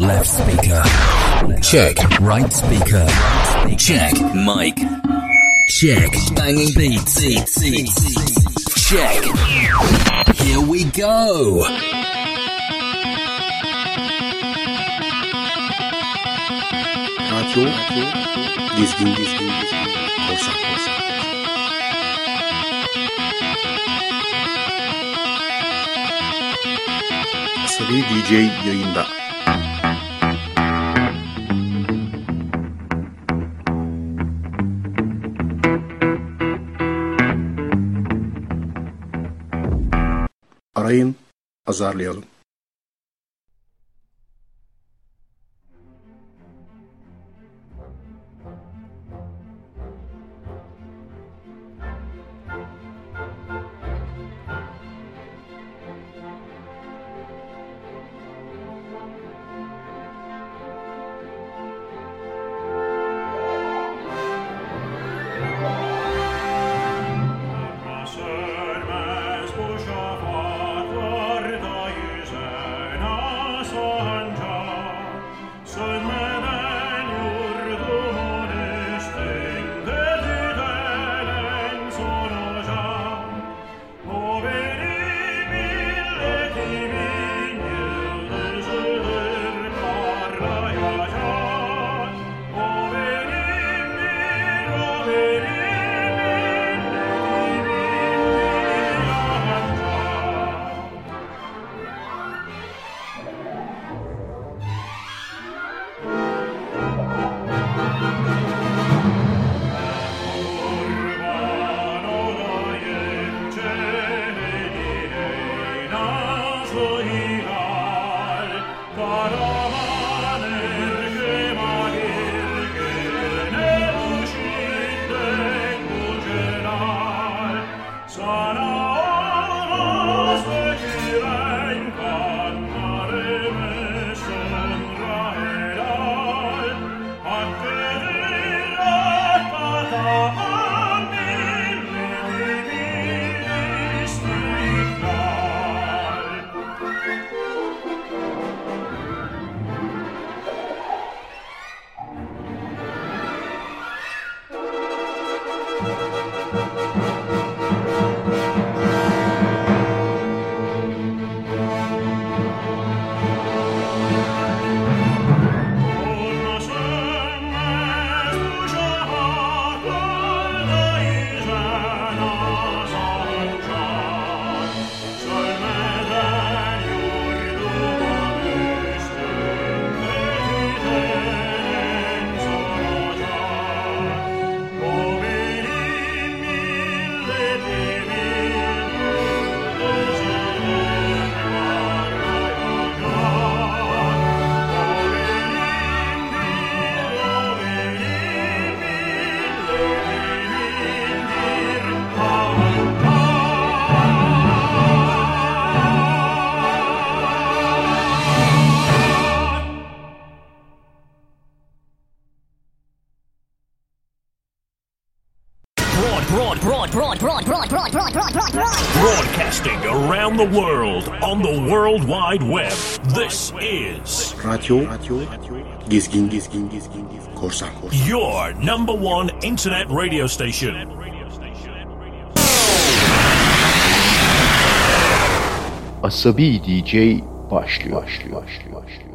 Left speaker. Check. Right speaker. Check. Mic. Check. Banging beats. Check. Here we go. Radyo Dizgin Dizgin Korsan Korsan Asabi DJ yayında. Arayın, azarlayalım. The world on the World Wide Web. This is Radyo Dizgin Dizgin Dizgin Korsan Korsan your number one internet radio station. Asabi DJ başlıyor. başlıyor, başlıyor, başlıyor,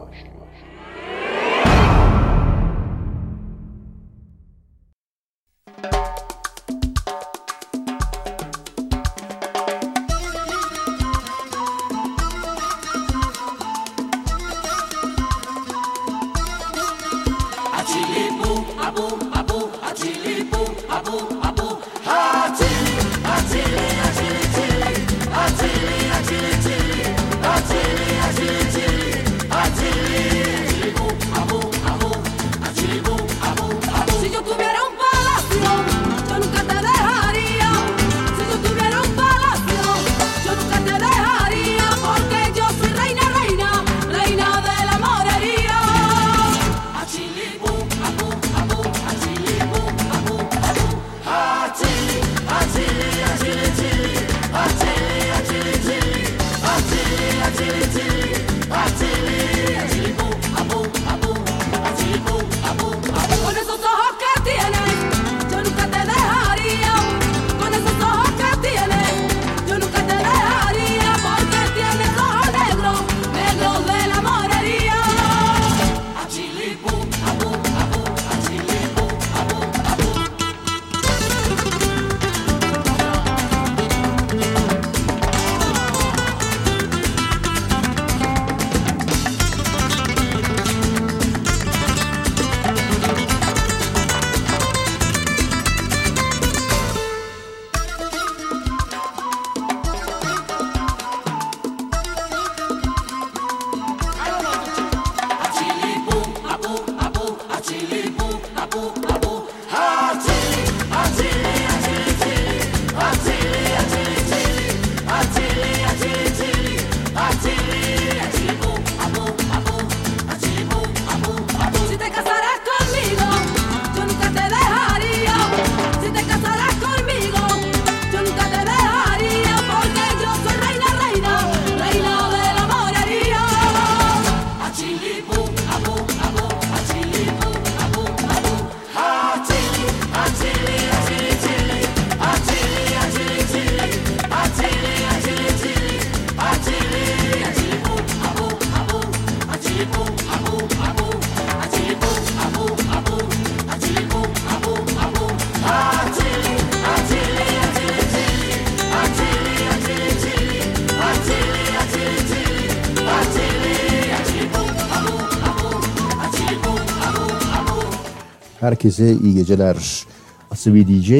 Herkese iyi geceler. Asabi DJ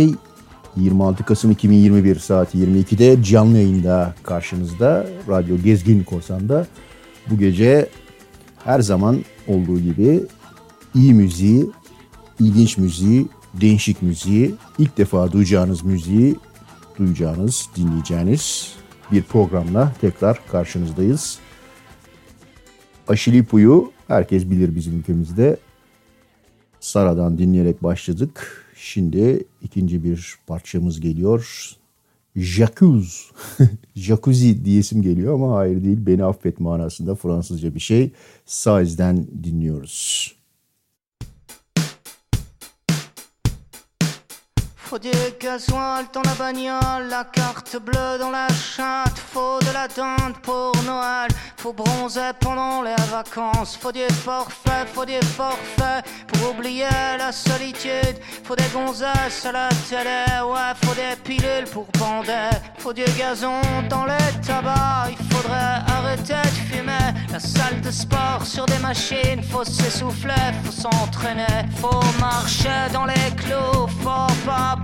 26 Kasım 2021 saat 22'de canlı yayında karşınızda. Radyo Gezgin Korsan'da. Bu gece her zaman olduğu gibi iyi müziği, ilginç müziği, değişik müziği, ilk defa duyacağınız müziği duyacağınız, dinleyeceğiniz bir programla tekrar karşınızdayız. Aşilipu'yu herkes bilir bizim ülkemizde. Sara'dan dinleyerek başladık. Şimdi ikinci bir parçamız geliyor. Jacuzzi. Jacuzzi diyesim geliyor ama hayır değil. Beni affet manasında Fransızca bir şey. Size'den dinliyoruz. Faut du gasoil dans la bagnole, la carte bleue dans la chatte, faut de la dinde pour Noël, faut bronzer pendant les vacances, faut du forfait, faut du forfait. Pour oublier la solitude, faut des gonzesses à la télé, ouais, faut des pilules pour bander, faut du gazon dans les tabacs, il faudrait arrêter de fumer, la salle de sport sur des machines, faut s'essouffler, faut s'entraîner, faut marcher dans les clous, faut pas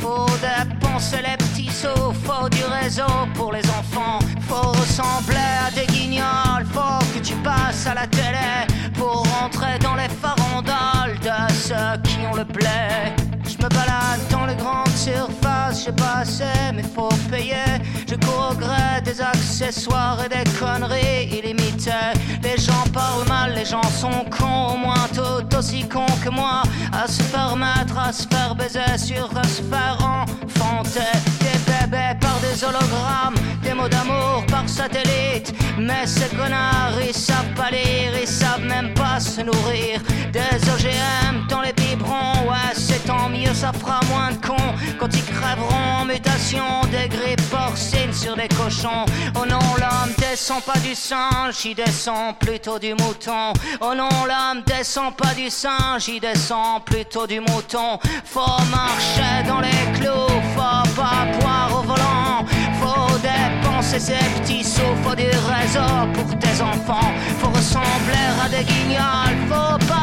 Faut dépenser les petits sous, faut du réseau pour les enfants. Faut ressembler à des guignols, faut que tu passes à la télé pour rentrer dans les farandoles de ceux qui ont le blé. Je me balade dans les grandes surfaces, j'ai pas assez, mais faut payer. Je cours au gré des accessoires et des conneries illimitées. Les gens parlent mal, les gens sont cons, au moins tout aussi cons que moi. À se faire mettre, à se faire baiser, sur se faire enfanter. Des bébés par des hologrammes, des mots d'amour par satellite. Mais ces connards, ils savent pas lire, ils savent même pas se nourrir. Des OGM dans les ouais, c'est tant mieux, ça fera moins de cons quand ils crèveront en mutation des grippes porcines sur des cochons. Oh non, l'homme descend pas du singe, il descend plutôt du mouton. Oh non, l'homme descend pas du singe, il descend plutôt du mouton. Faut marcher dans les clous, faut pas boire au volant. Faut dépenser ses petits sous, faut du réseau pour tes enfants. Faut ressembler à des guignols, faut passer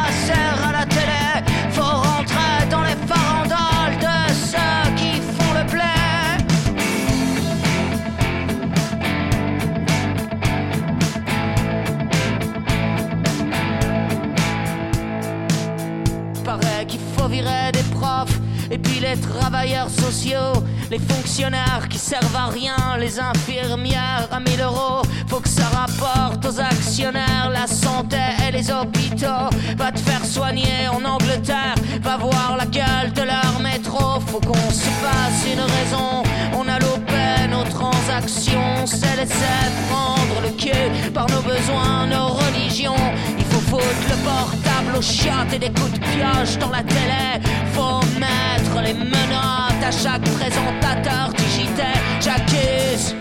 Des profs et puis les travailleurs sociaux, les fonctionnaires qui servent à rien, les infirmières à 1000 euros. Faut que ça rapporte aux actionnaires la santé et les hôpitaux. Va te faire soigner en Angleterre, va voir la gueule de leur métro. Faut qu'on se fasse une raison. On a loupé nos transactions, s'est laissé prendre le cul par nos besoins, nos religions. Foutre le portable aux chiottes et des coups de pioche dans la télé. Faut mettre les menottes à chaque présentateur du JT. J'accuse.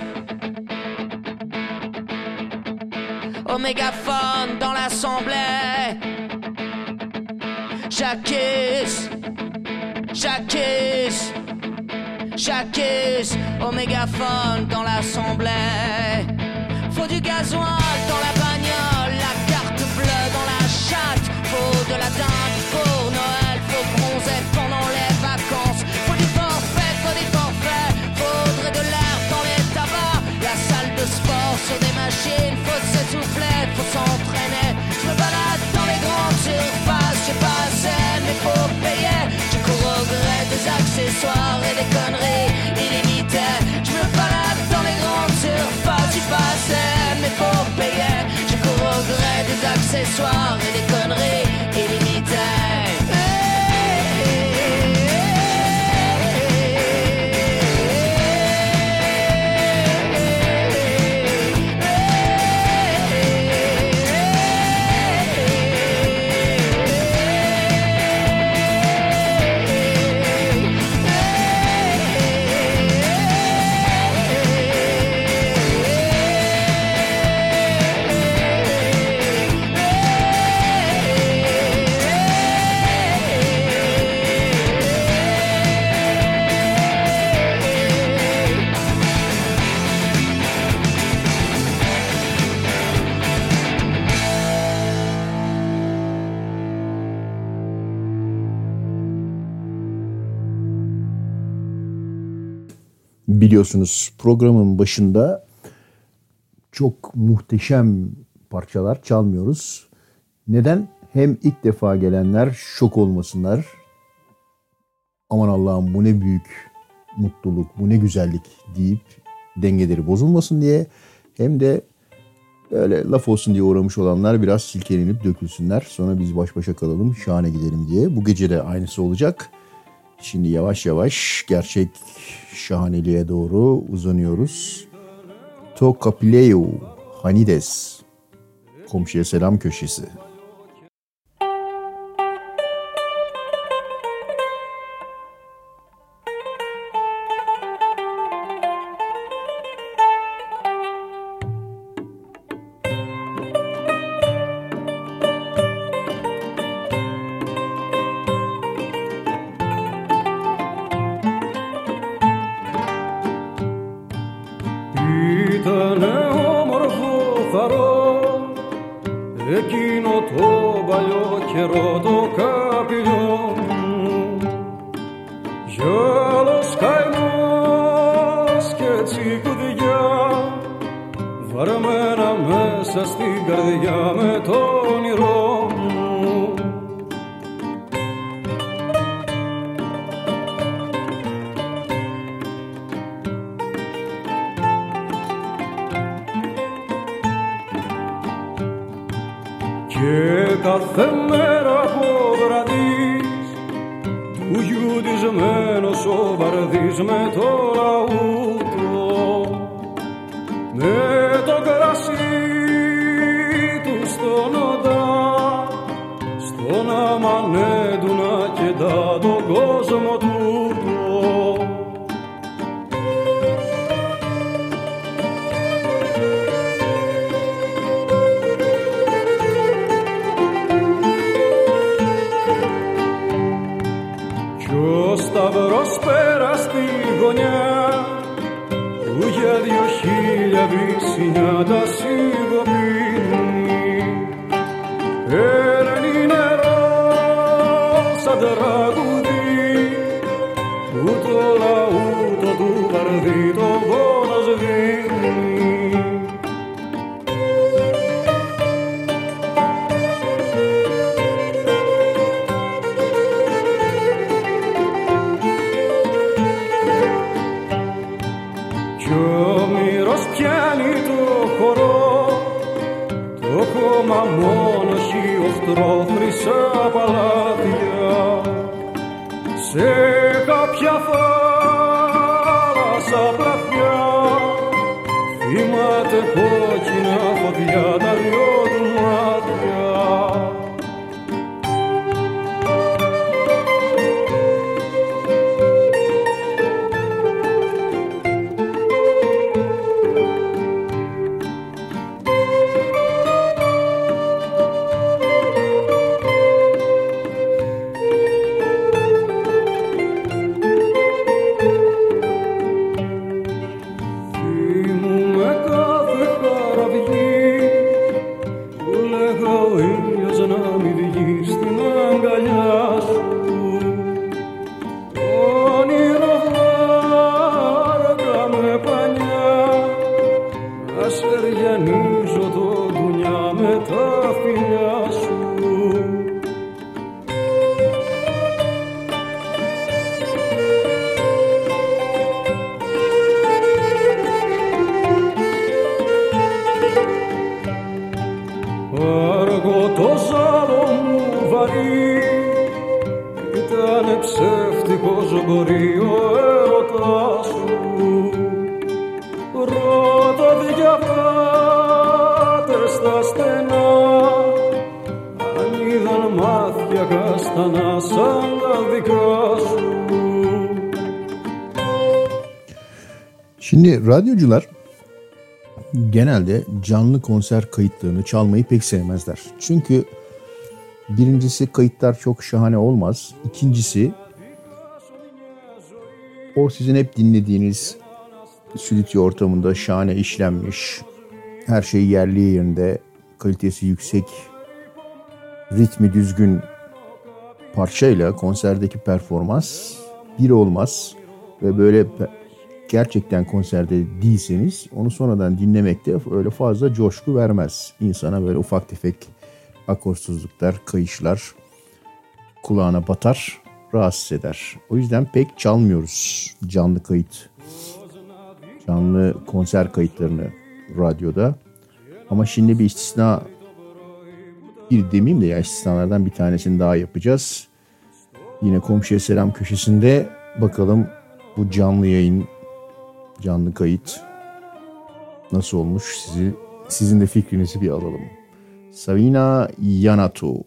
Au dans l'assemblée. J'accuse. J'accuse. J'accuse. Au dans l'assemblée. Faut du gasoil de la dinde pour Noël, faut bronzer pendant les vacances. Faut du forfait, faut des forfaits, faudrait de l'air dans les tabacs. La salle de sport sur des machines, faut s'essouffler, faut s'entraîner. Je me balade dans les grandes surfaces, j'ai pas assez, mais faut payer. Je cours au gré des accessoires et des conneries illimitées. Je me balade dans les grandes surfaces, j'ai pas assez, mais faut payer. Je cours au gré des accessoires et des conneries biliyorsunuz programın başında çok muhteşem parçalar çalmıyoruz. Neden? Hem ilk defa gelenler şok olmasınlar. Aman Allah'ım bu ne büyük mutluluk, bu ne güzellik deyip dengeleri bozulmasın diye hem de böyle laf olsun diye uğramış olanlar biraz silkelenip dökülsünler. Sonra biz baş başa kalalım, şahane gidelim diye. Bu gece de aynısı olacak. Şimdi yavaş yavaş gerçek şahaneliğe doğru uzanıyoruz. To Capileo Hanides. Komşuya selam köşesi. ακόμα κόμμα μόναχοι οχτρόχρυσα παλάτια. Σε κάποια φάση radyocular genelde canlı konser kayıtlarını çalmayı pek sevmezler. Çünkü birincisi kayıtlar çok şahane olmaz. İkincisi o sizin hep dinlediğiniz stüdyo ortamında şahane işlenmiş, her şey yerli yerinde, kalitesi yüksek, ritmi düzgün parçayla konserdeki performans bir olmaz ve böyle gerçekten konserde değilseniz onu sonradan dinlemekte öyle fazla coşku vermez. İnsana böyle ufak tefek akorsuzluklar, kayışlar kulağına batar, rahatsız eder. O yüzden pek çalmıyoruz canlı kayıt. Canlı konser kayıtlarını radyoda. Ama şimdi bir istisna bir demeyeyim de ya istisnalardan bir tanesini daha yapacağız. Yine komşuya selam köşesinde bakalım bu canlı yayın, canlı kayıt nasıl olmuş sizi sizin de fikrinizi bir alalım. Savina Yanato.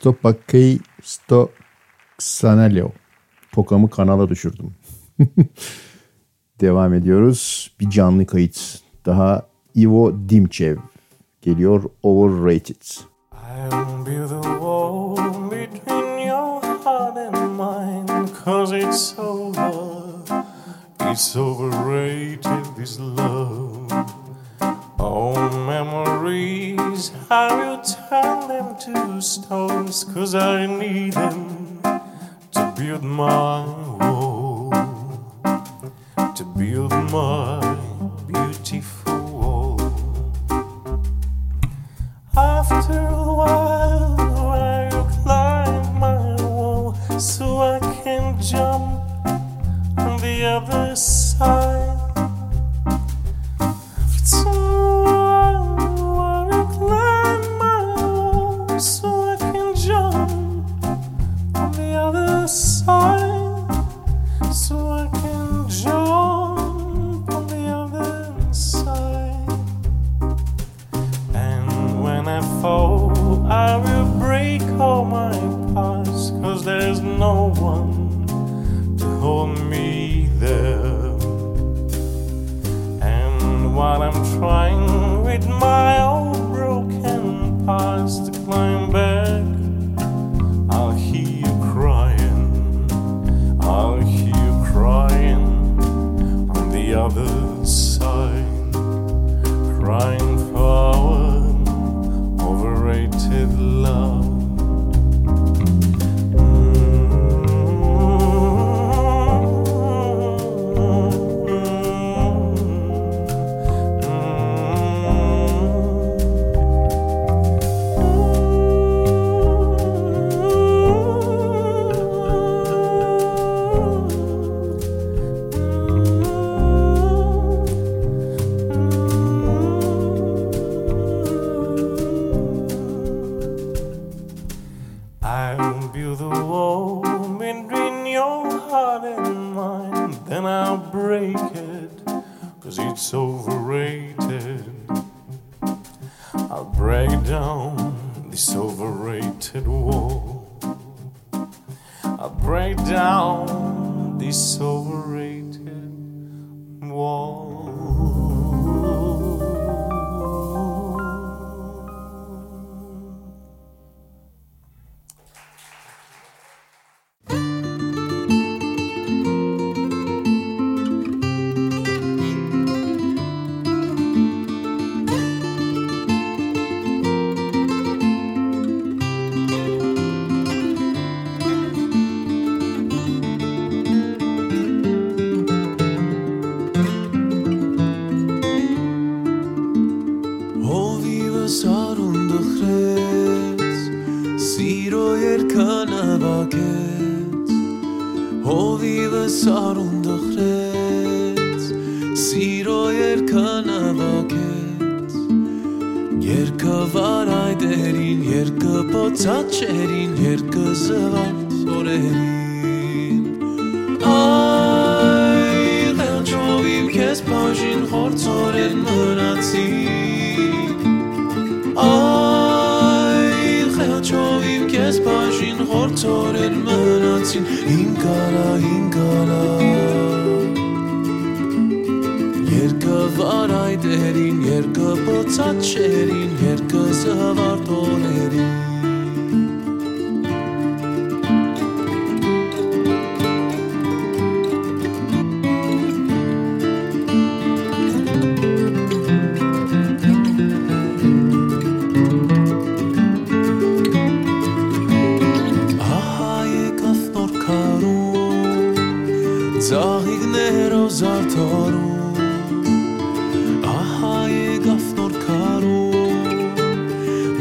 Stopakey sto Xanelio. Pokamı kanala düşürdüm. Devam ediyoruz. Bir canlı kayıt daha Ivo Dimchev geliyor Overrated. I'll be the wall between your heart and mine Cause it's over It's overrated this love All memories. I will turn them to stones Cause I need them To build my wall. To build my beautiful wall. After a while, I will climb my wall so I can jump on the other side.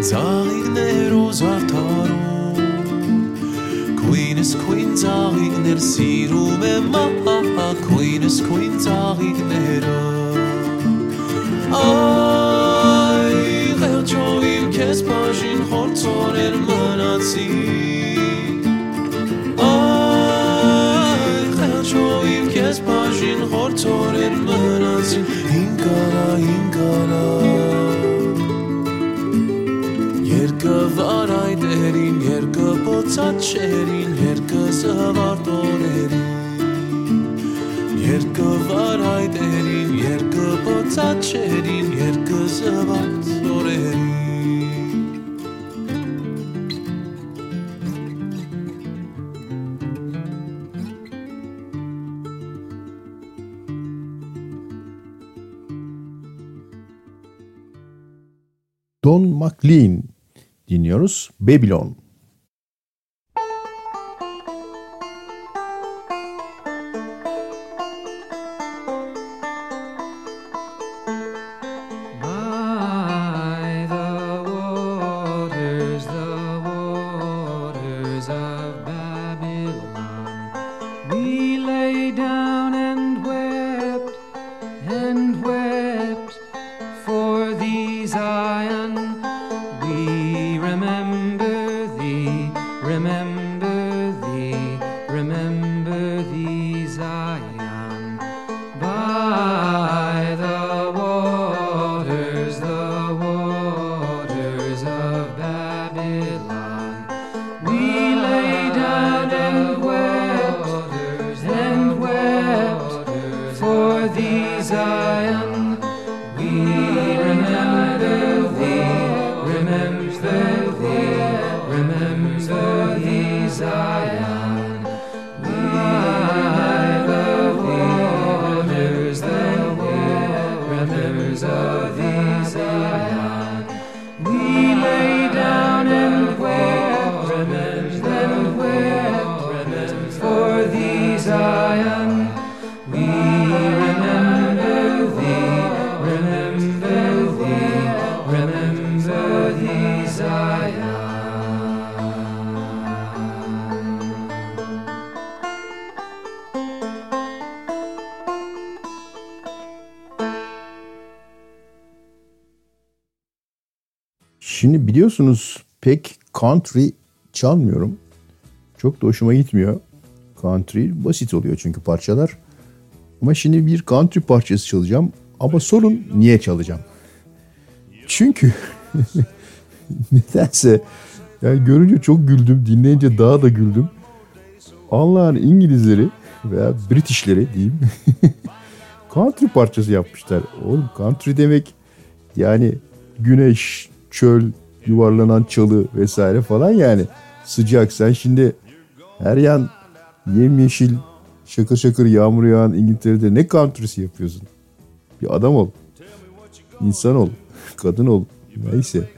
Ծաղիկներ ու զարդարում Քույնս քույն ծաղիկներ սիրում եմ ահա քույնս քույն ծաղիկները Այ ղերջոյին քեզ բաժին խորցորեր մնացի Այ ղերջոյին քեզ բաժին խորցորեր մնացի Հինգալա հինգալա Կիսած շերին երկը վարդ օրերին Երկը վար հայտերին Երկը բոցած շերին Երկը զվարդ օրերին Don McLean dinliyoruz. Babylon. biliyorsunuz pek country çalmıyorum. Çok da hoşuma gitmiyor. Country basit oluyor çünkü parçalar. Ama şimdi bir country parçası çalacağım. Ama sorun niye çalacağım? Çünkü nedense yani görünce çok güldüm, dinleyince daha da güldüm. Allah'ın İngilizleri veya Britishleri diyeyim country parçası yapmışlar. Oğlum country demek yani güneş, çöl, yuvarlanan çalı vesaire falan yani. Sıcak. Sen şimdi her yan yemyeşil şakır şakır yağmur yağan İngiltere'de ne country'si yapıyorsun? Bir adam ol. İnsan ol. Kadın ol. Neyse.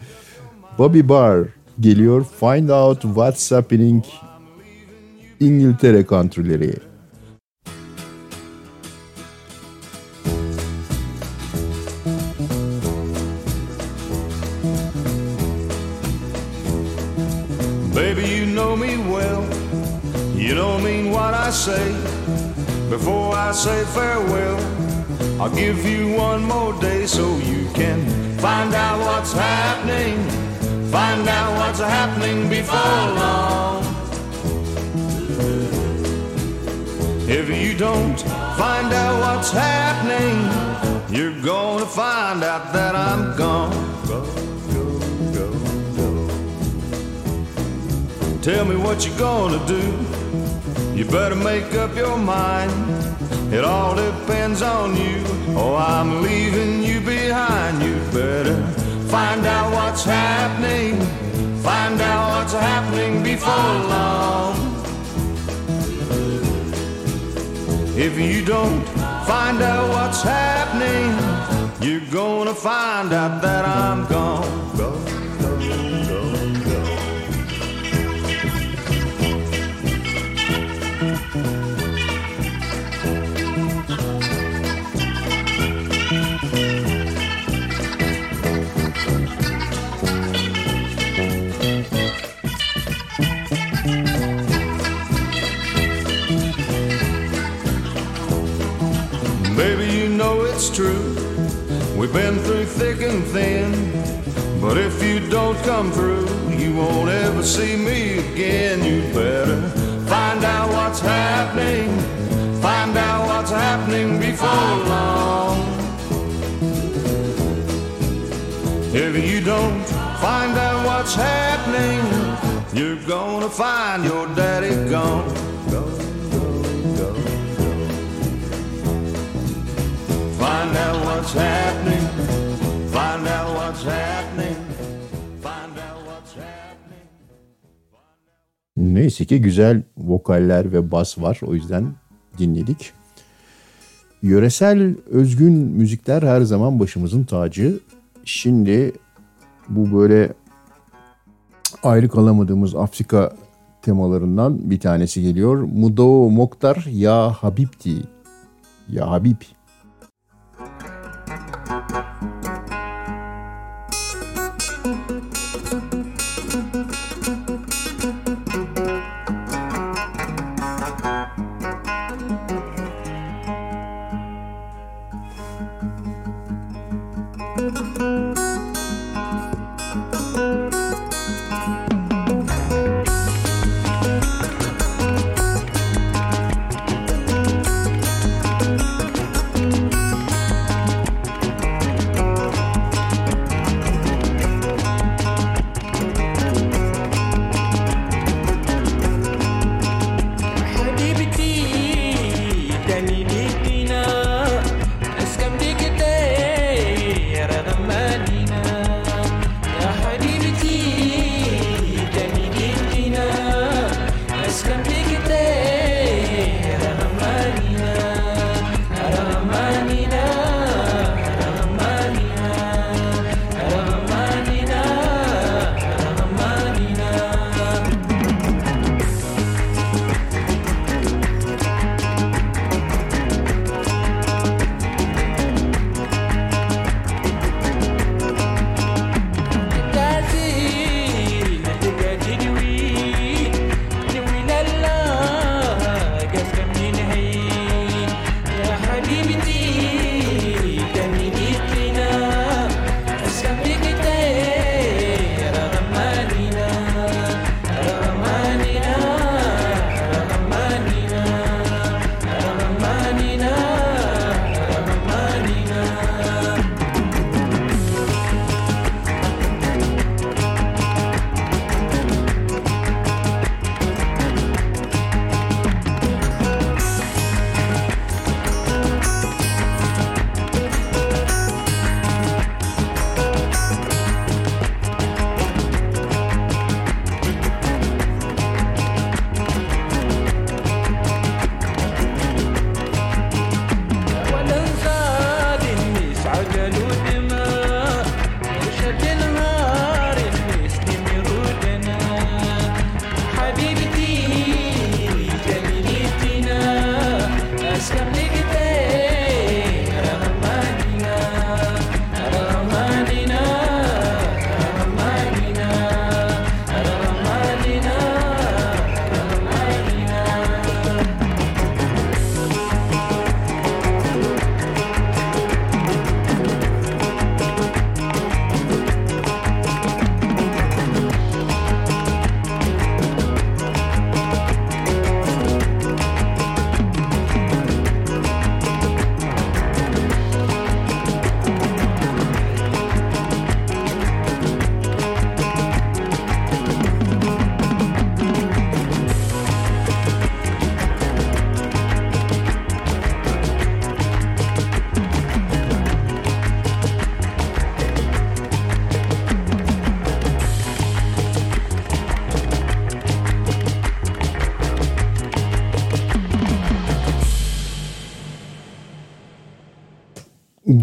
Bobby Barr geliyor. Find out what's happening İngiltere country'leri. Give you one more day so you can find out what's happening. Find out what's happening before long. If you don't find out what's happening, you're gonna find out that I'm gone. Go, go, go, go. Tell me what you're gonna do. You better make up your mind. It all depends on you. Oh, I'm leaving you behind. You better find out what's happening. Find out what's happening before long. If you don't find out what's happening, you're gonna find out that I'm gone. Thick and thin. But if you don't come through, you won't ever see me again. You better find out what's happening. Find out what's happening before long. If you don't find out what's happening, you're gonna find your daddy gone. Go, go, go, go. Find out what's happening. Neyse ki güzel vokaller ve bas var. O yüzden dinledik. Yöresel özgün müzikler her zaman başımızın tacı. Şimdi bu böyle ayrı kalamadığımız Afrika temalarından bir tanesi geliyor. Mudo Moktar Ya Habibti. Ya Habib.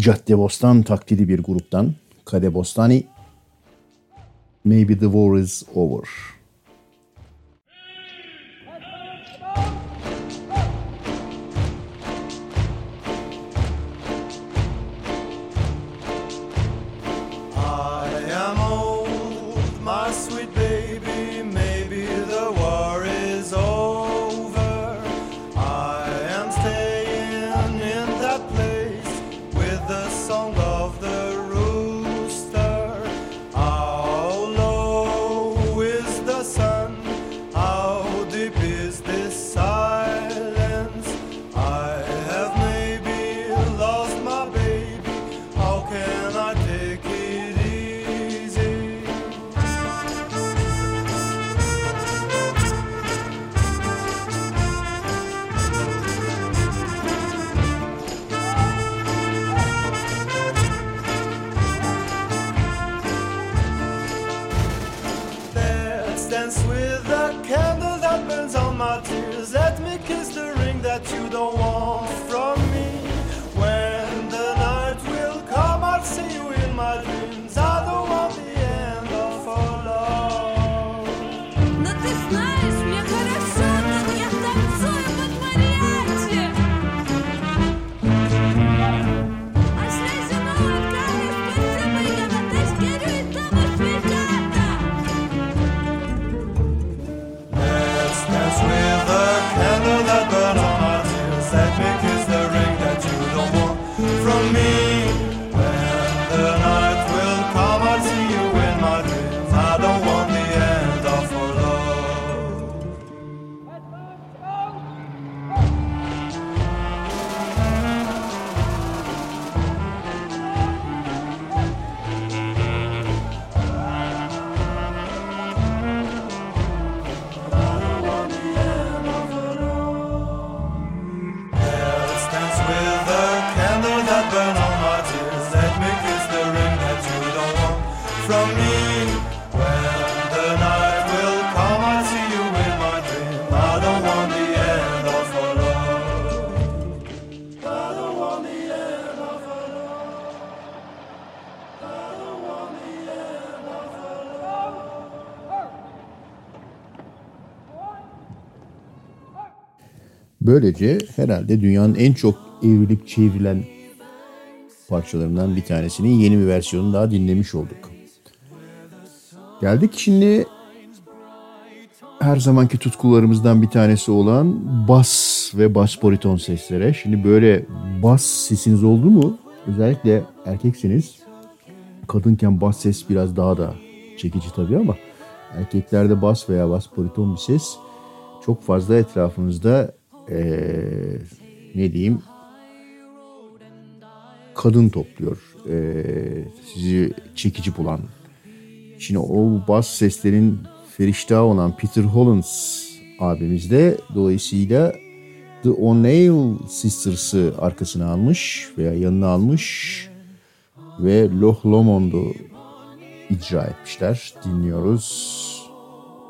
Caddebostan taklidi bir gruptan Kadebostani Maybe the War is Over. Böylece herhalde dünyanın en çok evrilip çevrilen parçalarından bir tanesinin yeni bir versiyonunu daha dinlemiş olduk. Geldik şimdi her zamanki tutkularımızdan bir tanesi olan bas ve bas bariton seslere. Şimdi böyle bas sesiniz oldu mu? Özellikle erkekseniz kadınken bas ses biraz daha da çekici tabii ama erkeklerde bas veya bas bariton bir ses çok fazla etrafınızda eee, ne diyeyim kadın topluyor. Eee, sizi çekici bulan. Şimdi o bas seslerin feriştahı olan Peter Hollins abimizde dolayısıyla The O'Neill Sisters'ı arkasına almış veya yanına almış ve Loch Lomond'u icra etmişler. Dinliyoruz.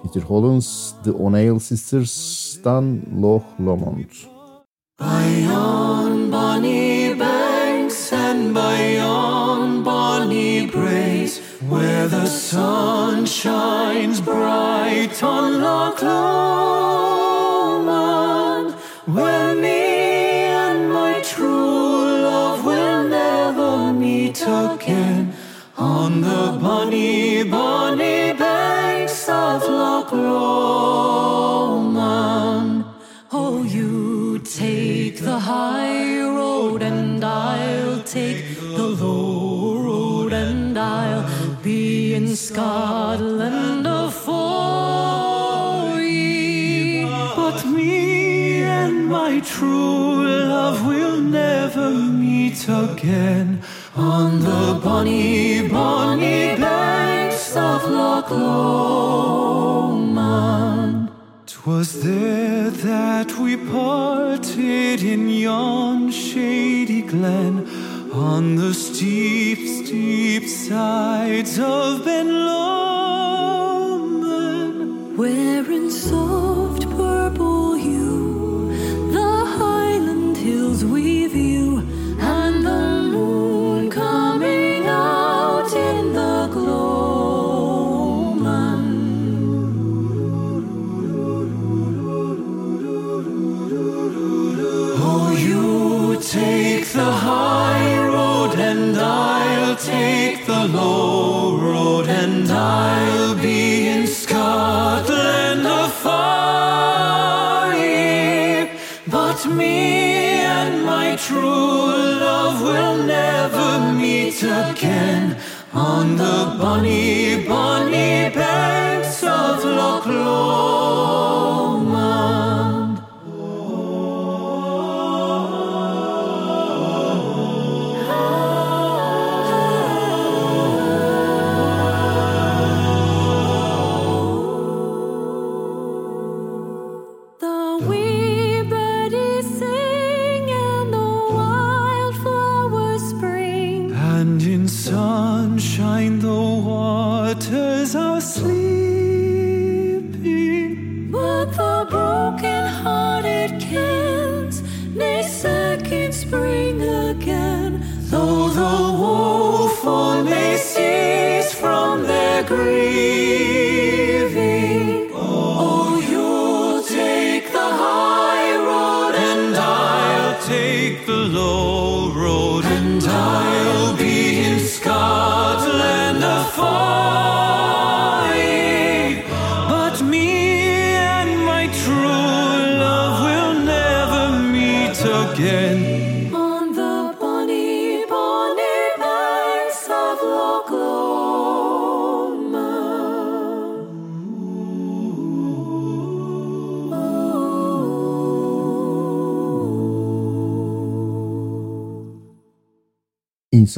Peter Hollens, The O'Neill Sisters'tan Loch Lomond. By yon bonny banks and by yon bonny braes, where the sun shines bright on Loch Lomond, where me and my true love will never meet again, on the bonny, bonny banks Loch Lomond. Oh, you take the high road and I'll take the low road and I'll be in Scotland afore ye. But me and my true love will never meet again on the bonny, bonny of Loch Lomond. 'Twas there that we parted in yon shady glen on the steep, steep sides of Ben Lomond. Where in soft low and I'll be in Scotland afar. But me and my true love will never meet again on the bonny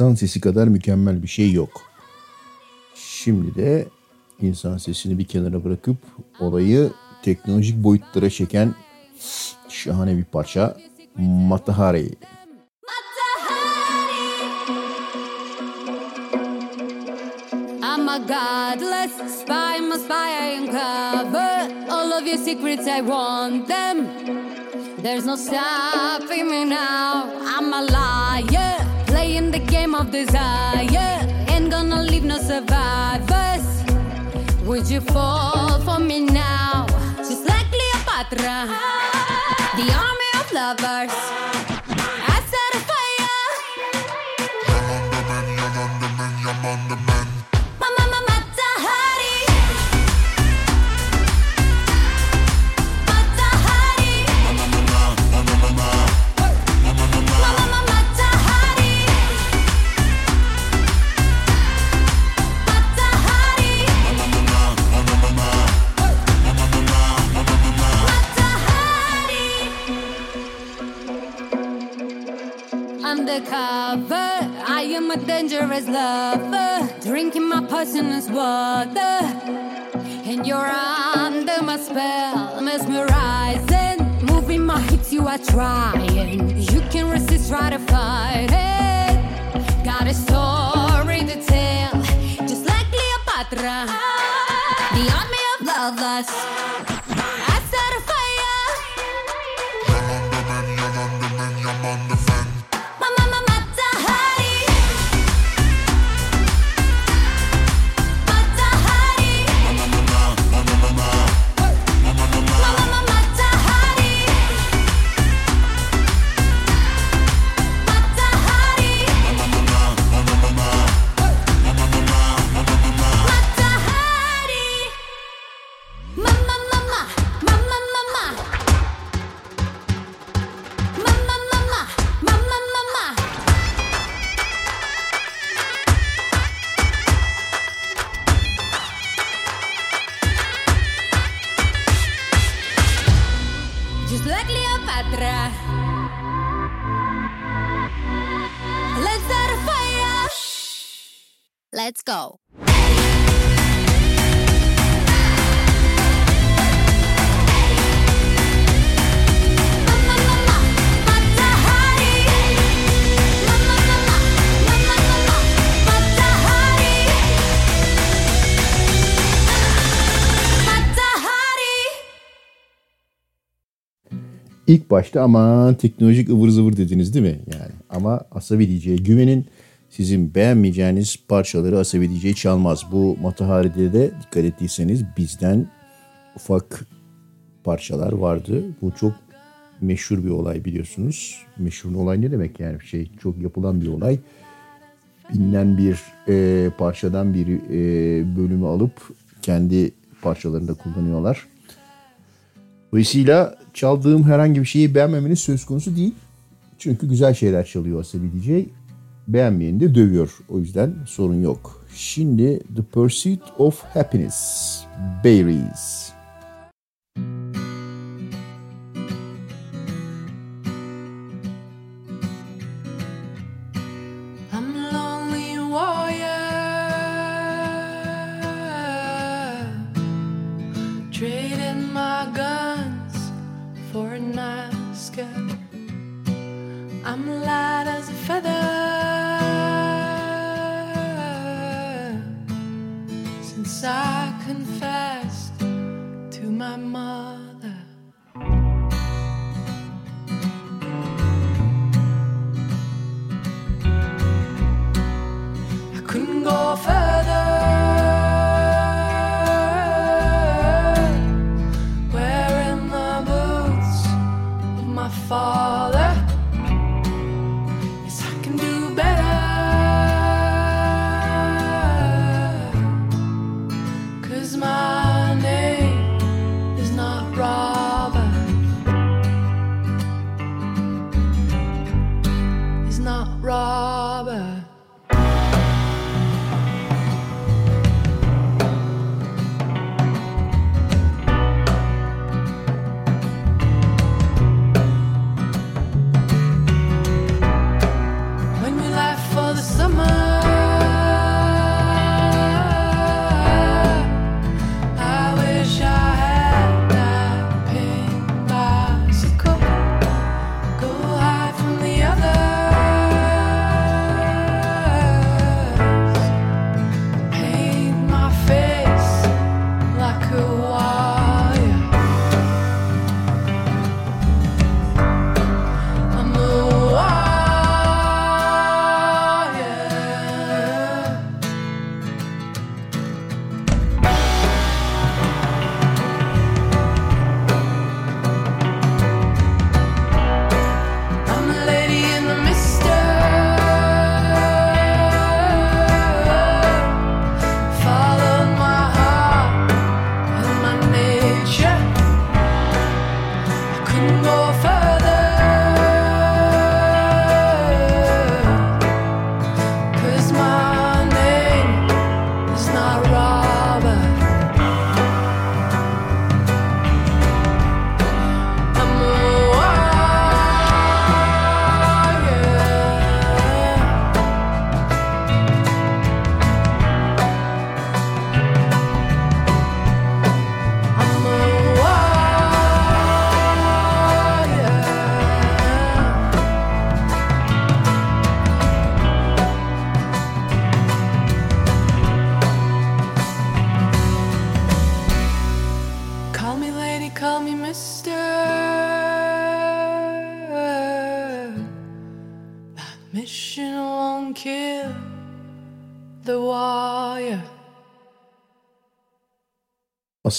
İnsan sesi kadar mükemmel bir şey yok. Şimdi de insan sesini bir kenara bırakıp olayı teknolojik boyutlara çeken şahane bir parça Matahari. A godless spy, must spy, I uncover all of your secrets, I want them. There's no stopping me now. I'm a liar, playing the game of desire. Ain't gonna leave no survivors. Would you fall for me now? Just like Cleopatra, the army of lovers. Undercover, I am a dangerous lover, drinking my poisonous water, and you're under my spell, mesmerizing, moving my hips. You are trying, you can resist, try to fight it. Got a story to tell, just like Cleopatra, the army of lovers. Go. İlk başta aman teknolojik ıvır zıvır dediniz değil mi? Yani ama Asabi DJ'ye güvenin sizin beğenmeyeceğiniz parçaları Asabi DJ çalmaz. Bu Matahari'de de dikkat ettiyseniz bizden ufak parçalar vardı. Bu çok meşhur bir olay biliyorsunuz. Meşhur olay ne demek yani şey çok yapılan bir olay. Bilinen bir e, parçadan bir e, bölümü alıp kendi parçalarında kullanıyorlar. Dolayısıyla çaldığım herhangi bir şeyi beğenmemeniz söz konusu değil. Çünkü güzel şeyler çalıyor Asabi DJ. Beğenmeyeni de dövüyor. O yüzden sorun yok. Şimdi The Pursuit of Happiness. Berries.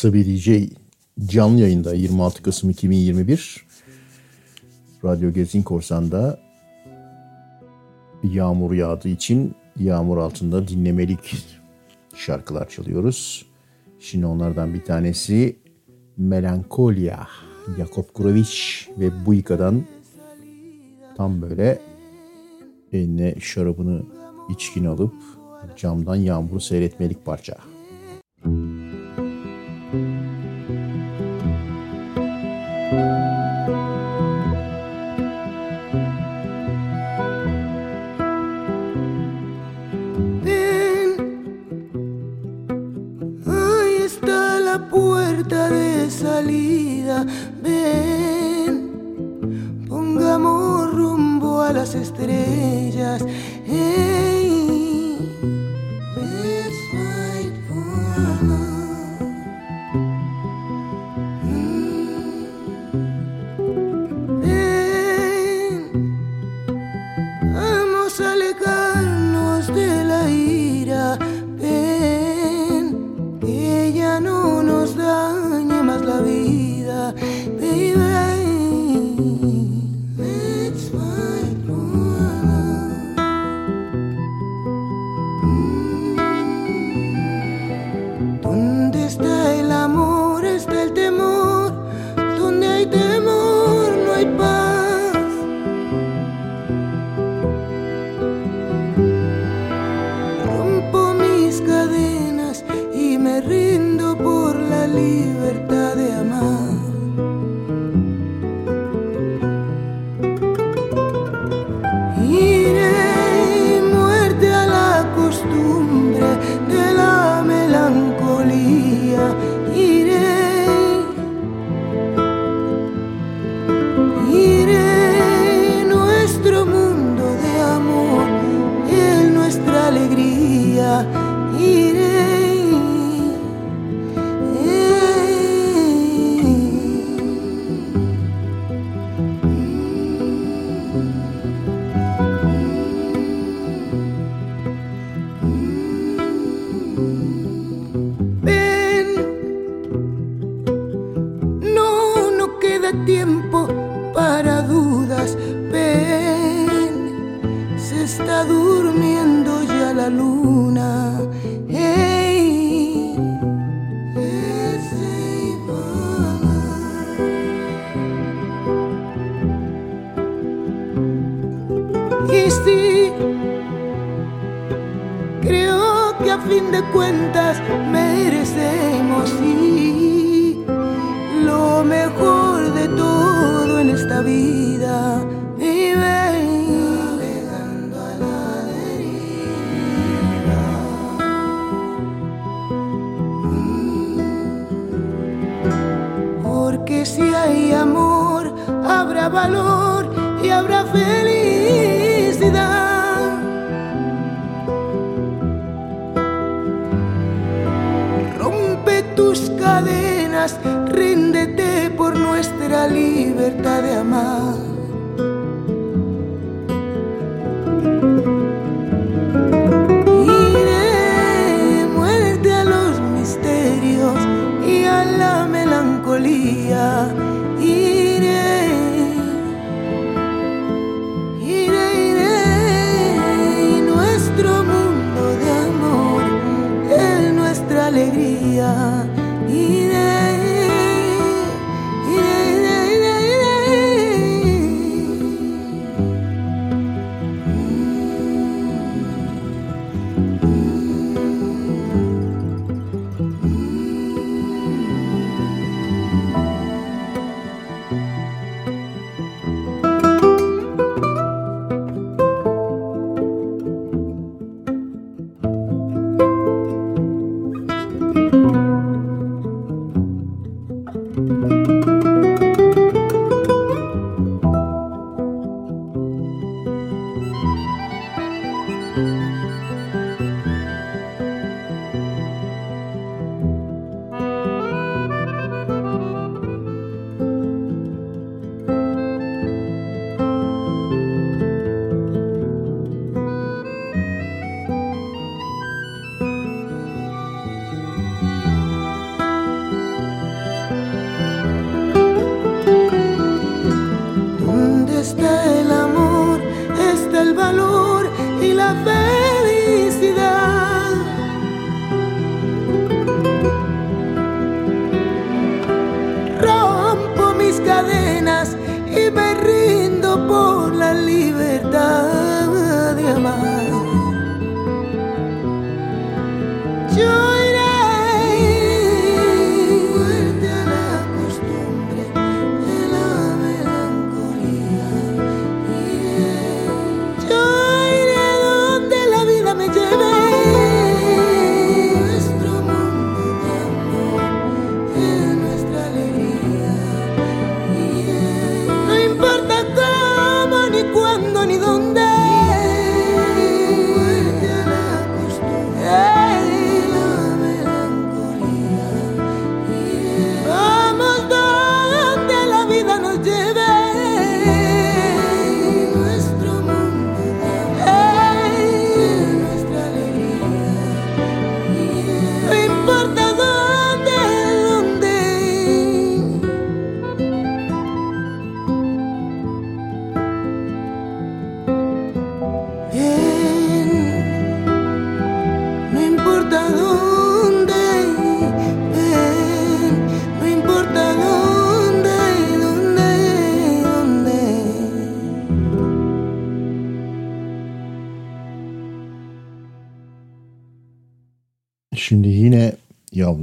Sabilece canlı yayında 26 Kasım 2021 Radyo Gezin Korsan'da yağmur yağdığı için yağmur altında dinlemelik şarkılar çalıyoruz. Şimdi onlardan bir tanesi Melankolia, Jakop Kuroviç ve Buika'dan tam böyle eline şarabını içkin alıp camdan yağmuru seyretmelik parça.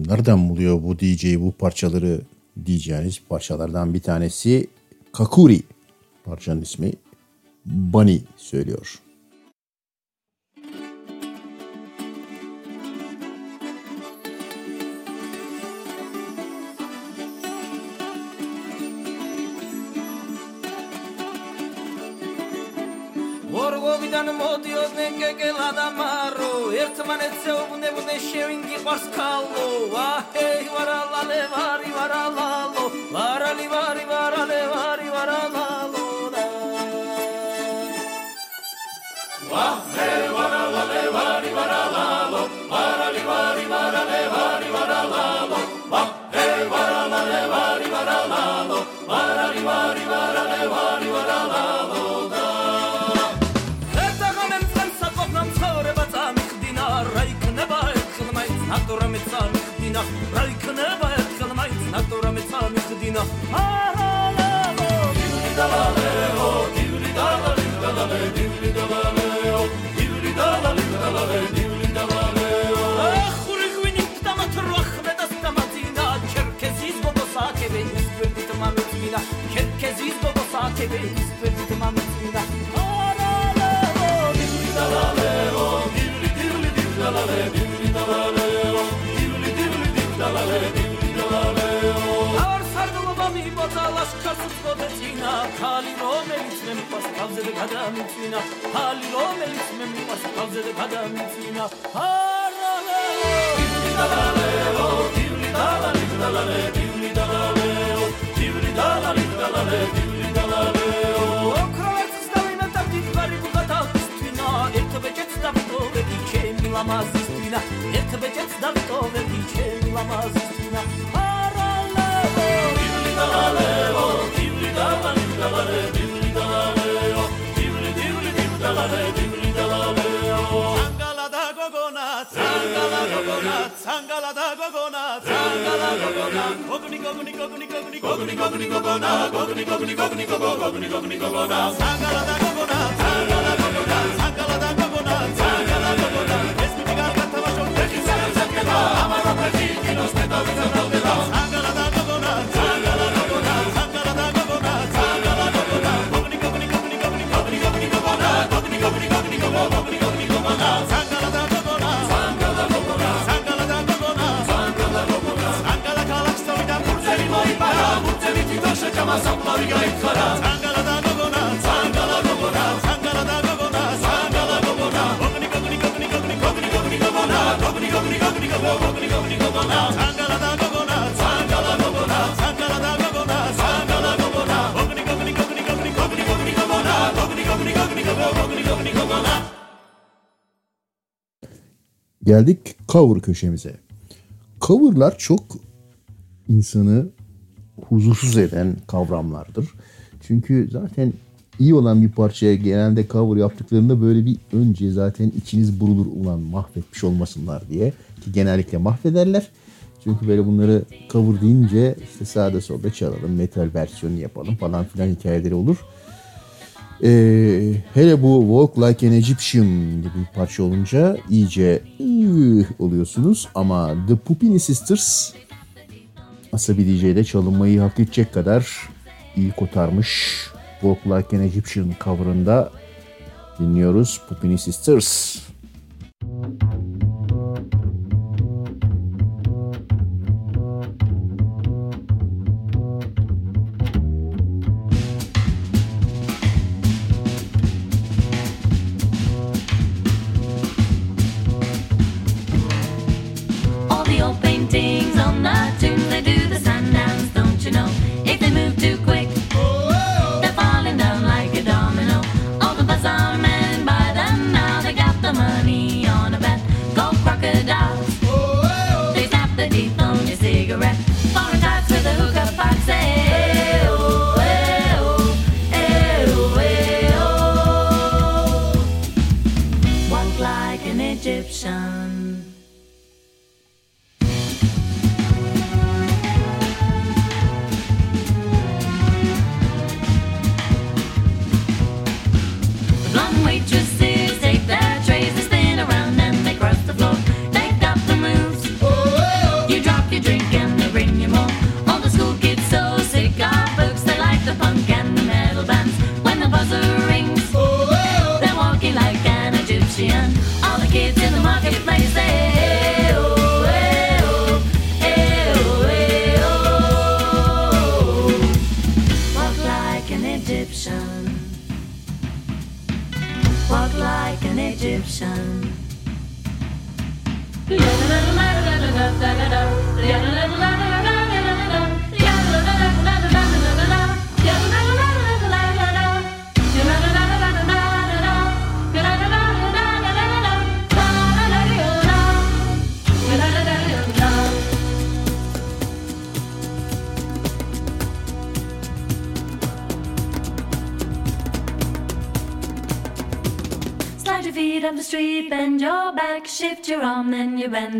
nereden buluyor bu DJ bu parçaları diyeceğiniz parçalardan bir tanesi Kakuri. Parçanın ismi Bunny söylüyor. Varscalo, Vahe, Varalale, Vari, Varalalo, Varali, Vari, Varale, Vari, Varalalo, Vahe, Varalale, Vari, Varalalo, Varali, Vari, Varale, Vari, Varalalo, Vahe, Varalale, Vari, Varalalo, Varali, Vari, Medina Rajkneva et kalmait natura mitzal mizdina Haralavo Divli dalaleo Divli dalaleo Divli dalaleo Divli dalaleo Divli dalaleo ხალი რომელიც მე მიყვარს თავზე და გადამიწინა ხალი რომელიც მე მიყვარს თავზე და გადამიწინა არალეო დივლი დალალეო დივლი დალალე დალალე დივლი დალალეო დივლი დალალე დალალე დივლი დალალეო ოქროვერცს დავიმეტა დიდგვარი ბუგატალთვინა ერთ ბეჭედს დავიტოვებდი ჩემი ლამაზისთვინა. ერთ ბეჭედს დავიტოვებდი ჩემი ლამაზისთვინა. არალეო დივლი დალალეო Sangala da gogona, sangala gogona, da gogona, sangala gogona. Gogni gogni gogni gogni gogni gogni gogona, gogni gogni gogni gogni gogni gogona. Sangala da gogona, sangala gogona, sangala da gogona, sangala gogona. Es mi garganta va con teji sangala zakela, amaro preji nos meto vita brodela. Sangala Kasaplar gayet kara Geldik cover köşemize. Coverlar çok insanı huzursuz eden kavramlardır. Çünkü zaten iyi olan bir parçaya genelde cover yaptıklarında böyle bir önce zaten içiniz burulur ulan mahvetmiş olmasınlar diye. Ki genellikle mahvederler. Çünkü böyle bunları cover deyince işte sağda solda çalalım, metal versiyonu yapalım falan filan hikayeleri olur. Ee, hele bu Walk Like an Egyptian gibi bir parça olunca iyice ıh oluyorsunuz. Ama The Pupini Sisters Asabi DJ ile çalınmayı hak edecek kadar iyi kotarmış. Walk Like an Egyptian coverında dinliyoruz Pupini Sisters. All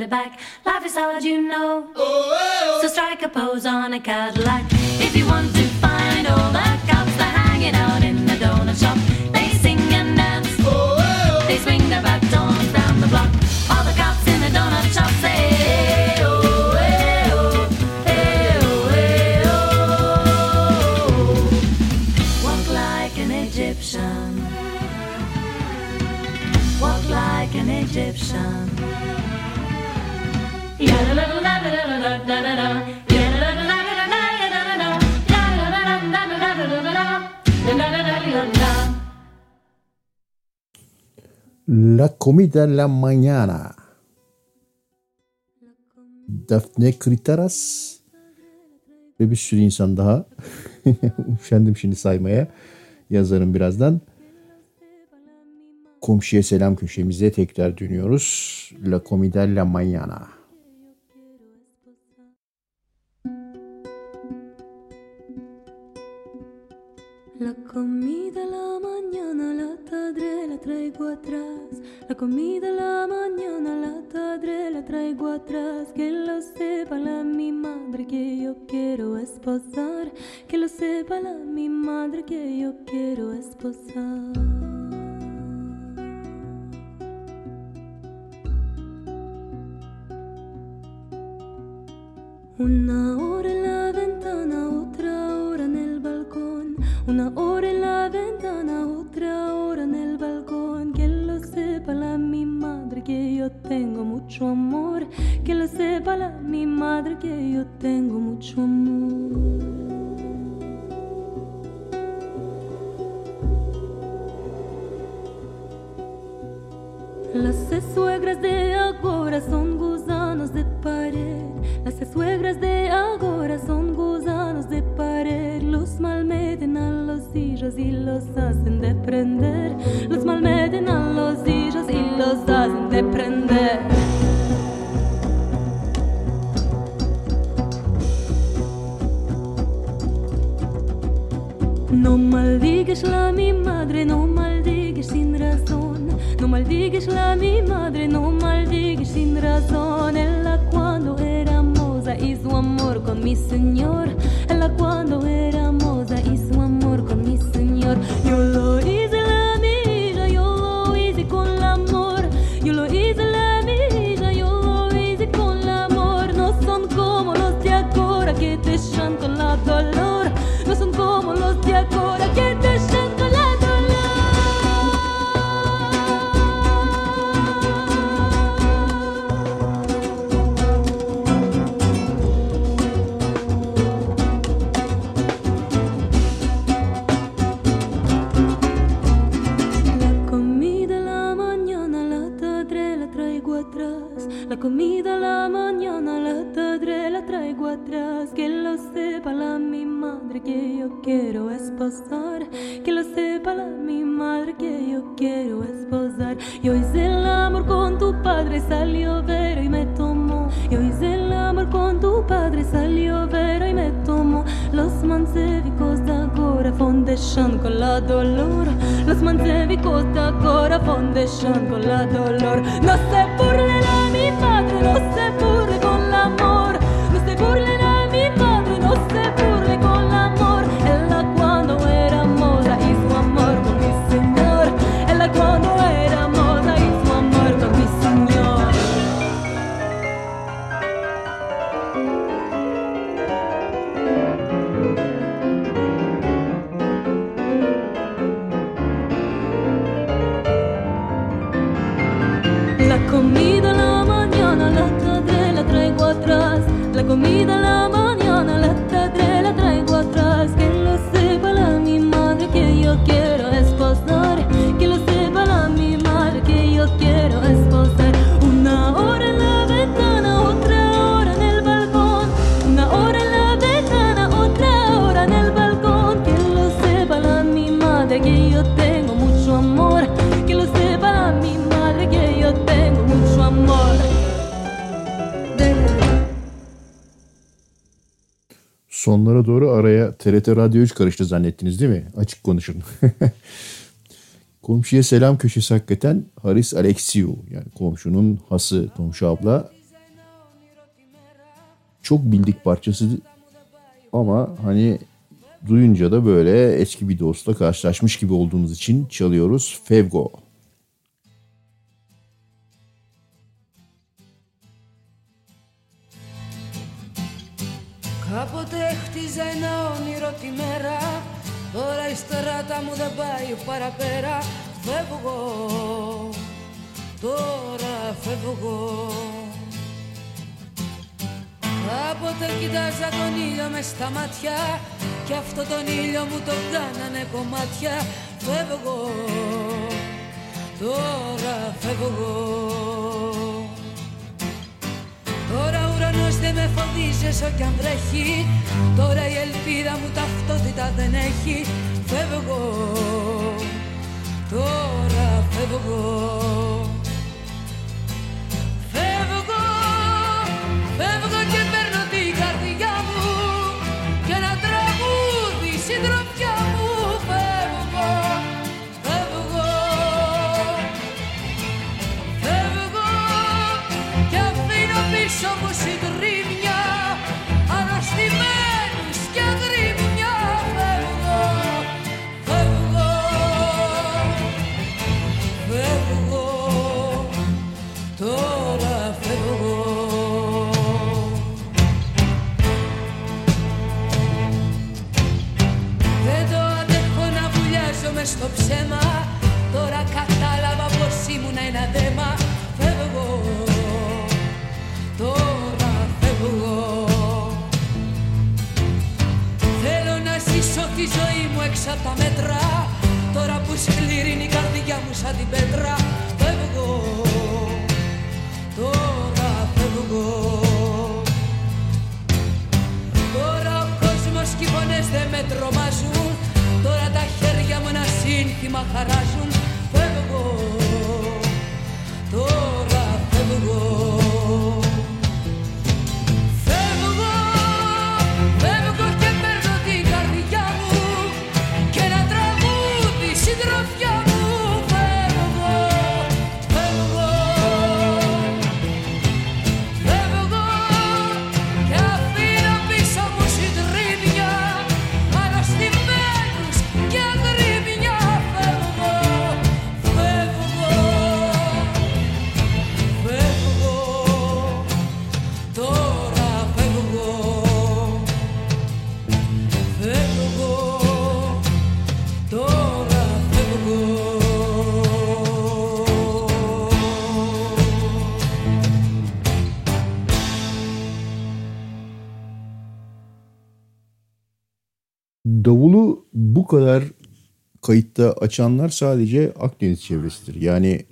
it back. Life is hard, you know. Oh, oh. So strike a pose on a Cadillac. If you want to find Comida La Mañana. Daphne Kritaras ve bir sürü insan daha. Üşendim şimdi saymaya. Yazarım birazdan. Komşuya selam köşemize tekrar dönüyoruz. La Comida La Mañana. La comida la tadre la traigo atrás. La comida la mañana la tadre la traigo atrás. Que lo sepa la mi madre que yo quiero esposar. Que lo sepa la mi madre que yo quiero esposar. Una hora en la ventana, otra hora en el balcón. Una hora en la ventana, otra hora en el balcón. Que lo sepa la mi madre que yo tengo mucho amor. Que lo sepa la mi madre que yo tengo mucho amor. Las suegras de agora son gusanos de pared. Las suegras de agora son gusanos de pared. Los malmeten a los hijos y los hacen de prender. Los malmeten a los hijos y los hacen de prender. No maldigues la mi madre, no maldigues sin razón. No maldigues la mi madre, no maldigues sin razón. Ella cuando era moza hizo amor con mi señor. Ella cuando era moza hizo amor con mi señor. Yo lo hice La comida la mañana la tadre la traigo atrás. Que lo sepa la mi madre que yo quiero esposar. Que lo sepa la mi madre que yo quiero esposar. Yo hice el amor con tu padre, salió Vero y me tomó. Yo hice el amor con tu padre, salió Vero y me tomó. Los mansevicos de agora fondation con la dolor. Los mansevicos de agora fondation con la dolor. No se burlen a sonlara doğru araya TRT Radyo 3 karıştı zannettiniz değil mi? Açık konuşun. Komşuya selam köşesi hakikaten Haris Alexiou. Yani komşunun hası komşu abla. Çok bildik parçası ama hani duyunca da böyle eski bir dostla karşılaşmış gibi olduğumuz için çalıyoruz. Fevgo. Fevgo. Η στράτα μου δεν πάει παραπέρα. Φεύγω, τώρα φεύγω Κάποτε κοιτάζα τον ήλιο μες στα μάτια Κι αυτό τον ήλιο μου τον κάνανε κομμάτια. Φεύγω, τώρα φεύγω Τώρα ο ουρανός δεν με φοβίζει όσο κι αν βρέχει. Τώρα η ελπίδα μου ταυτότητα δεν έχει. Φεύγω, τώρα φεύγω Φεύγω, ζωή μου έξω από τα μέτρα. Τώρα που σκληρύνει η καρδιά μου σαν την πέτρα. Φεύγω, τώρα φεύγω. Τώρα ο κόσμος και οι φωνές δεν με τρομάζουν. Τώρα τα χέρια μου ένα σύνθημα χαράζουν. Φεύγω, τώρα φεύγω Φεύγω, Davulu bu kadar kayıtta açanlar sadece Akdeniz çevresidir. Yani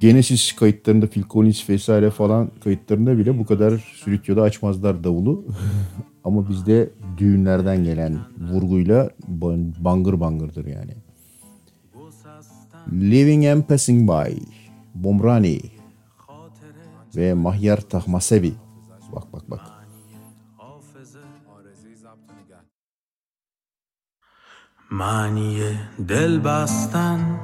Genesis kayıtlarında Phil Collins vesaire falan kayıtlarında bile bu kadar stüdyoda açmazlar davulu. Ama bizde düğünlerden gelen vurguyla ban- bangır bangırdır yani. Living and Passing By, Bomrani ve Mahyar Tahmasebi. معنی دل بستن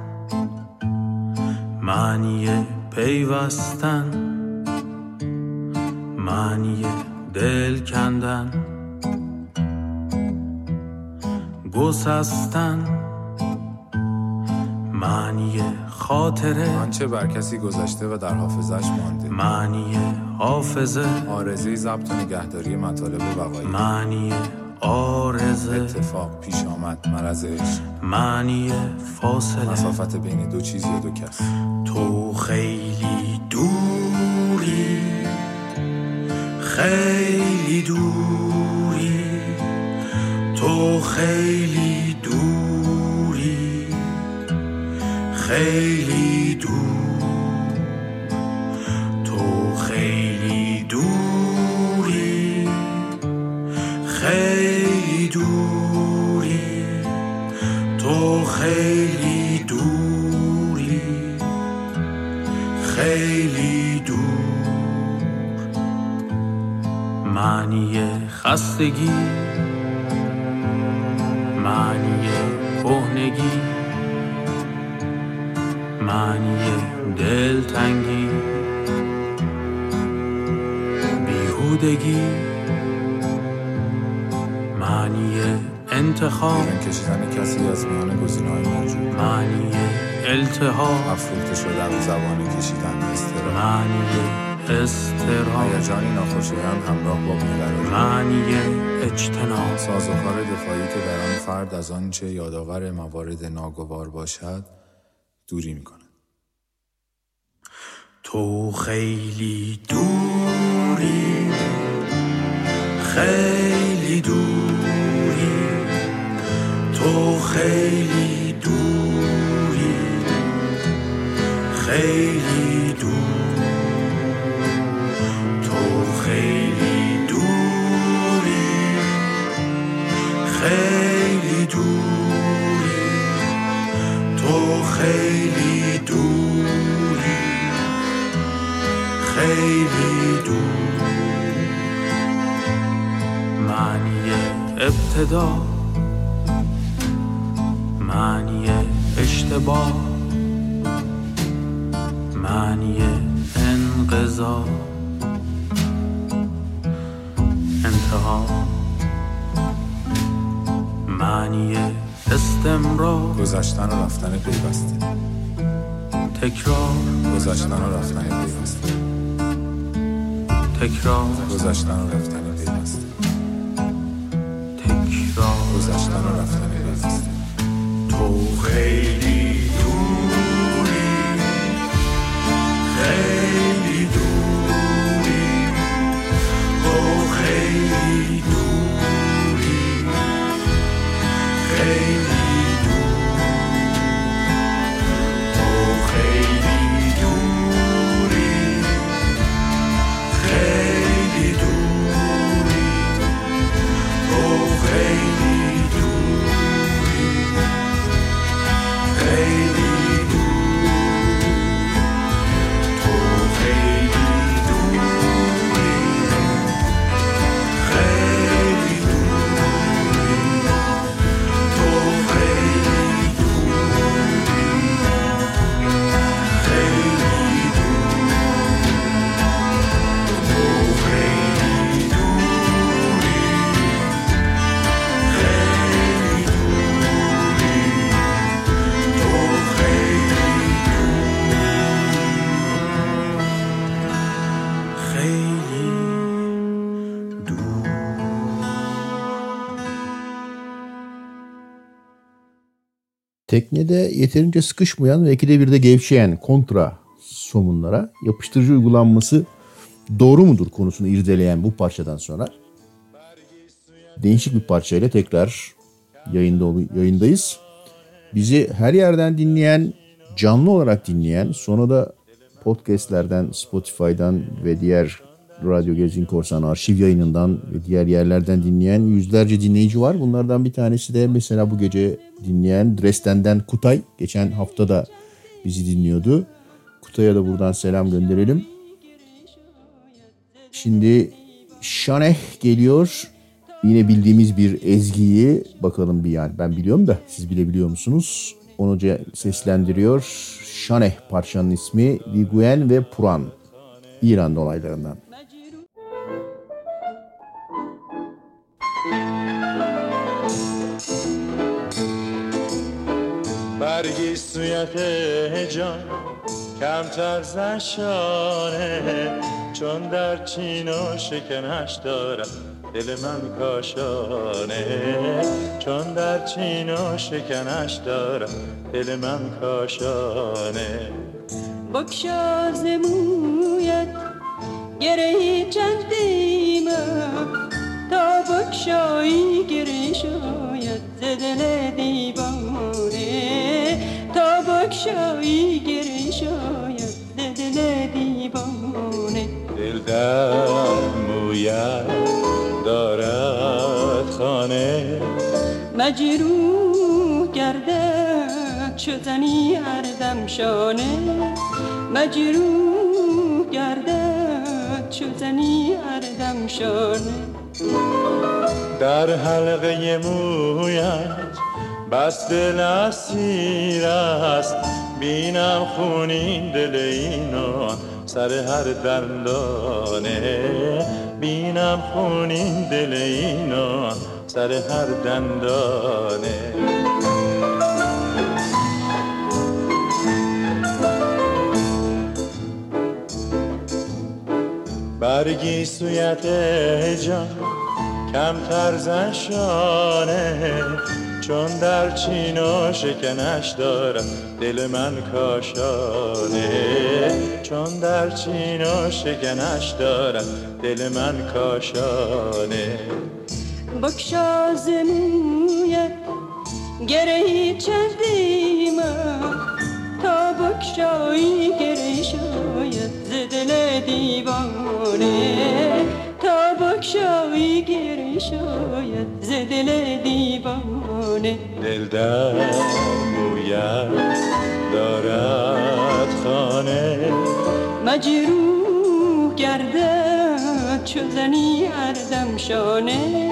معنی پیوستن معنی دل کندن گسستن معنی خاطره. آنچه بر کسی گذشته و در حافظش مانده. معنی حافظه. آرزه ضبط و نگهداری مطالب وقایع. معنی آرزه. اتفاق پیش آمد عشق معنی فاصله. مسافت بین دو چیز یا دو کس. تو خیلی دوری. خیلی دوری. تو خیلی دوری. خیلی دور خیلی دوری خیلی دور. معنی خستگی معنی کهنگی معنی دلتنگی بیهودگی. انتخاب. کشیدن کسی از میان گزینه‌های موجود. معنی التهاب. افروخته شدن زبان کشیدن استرا معنی استراب هیجانی ناخوشایند همراه با بیقراری. معنی اجتناب. سازوکار دفاعی که در آن فرد از آنچه یادآور موارد ناگوار باشد دوری می‌کند. تو خیلی دوری خیلی دوری. تو خیلی دوری خیلی دور. تو خیلی دوری خیلی دوری. تو خیلی دوری خیلی دور. معنی ابتدا معنی اشتباه معنی انقضا. انتها معنی استمرار. گذشتن و رفتن پیوسته. تکرار. گذشتن و رفتن پیوسته. تکرار. گذشتن و رفتن پیوسته. تکرار. گذشتن و رفتن Oh, hey, Teknede yeterince sıkışmayan ve ikide bir de gevşeyen kontra somunlara yapıştırıcı uygulanması doğru mudur konusunu irdeleyen bu parçadan sonra değişik bir parçayla tekrar yayında yayındayız. Bizi her yerden dinleyen, canlı olarak dinleyen, sonra da podcastlerden, Spotify'dan ve diğer Radyo Gezgin Korsan arşiv yayınından ve diğer yerlerden dinleyen yüzlerce dinleyici var. Bunlardan bir tanesi de mesela bu gece dinleyen Dresden'den Kutay. Geçen hafta da bizi dinliyordu. Kutay'a da buradan selam gönderelim. Şimdi Şaneh geliyor. Yine bildiğimiz bir ezgiyi bakalım bir yani ben biliyorum da siz bilebiliyor musunuz? Onu seslendiriyor. Şaneh parçanın ismi Viguen ve Puran. İran olaylarından. برگی سویت جان کمتر زشانه. چون در چین و شکنش دارم دل من کاشانه. چون در چین و شکنش دارم دل من کاشانه. بگشا ز مویت گره چندیمه تا بگشایی گره شاید ز دل دیوانه. تا بگشایی گره شاید ز دل دیوانه. دل در مویت دارد خانه. مجروح کرده چو زنی هر دم شانه مجروح گردد چو زنی هر دم شانه در حلقه مویت بس دل اسیر است. بینم خونین دل اینو سر هر دندانه. بینم خونین دل اینو سر هر دندانه. برگی سویت جان کمتر زشانه چون در چین و شکنش دارم. دل من کاشانه. چون در چین و شکنش دارم. دل من کاشانه. بکشا ز مویت گرهی چندیم تا بکشایی گره شاید ز دل دیوانه. تا بکشایی گره شاید ز دل دیوانه. دل در دارد خانه. مجروح گردد چو زنی هر دم شانه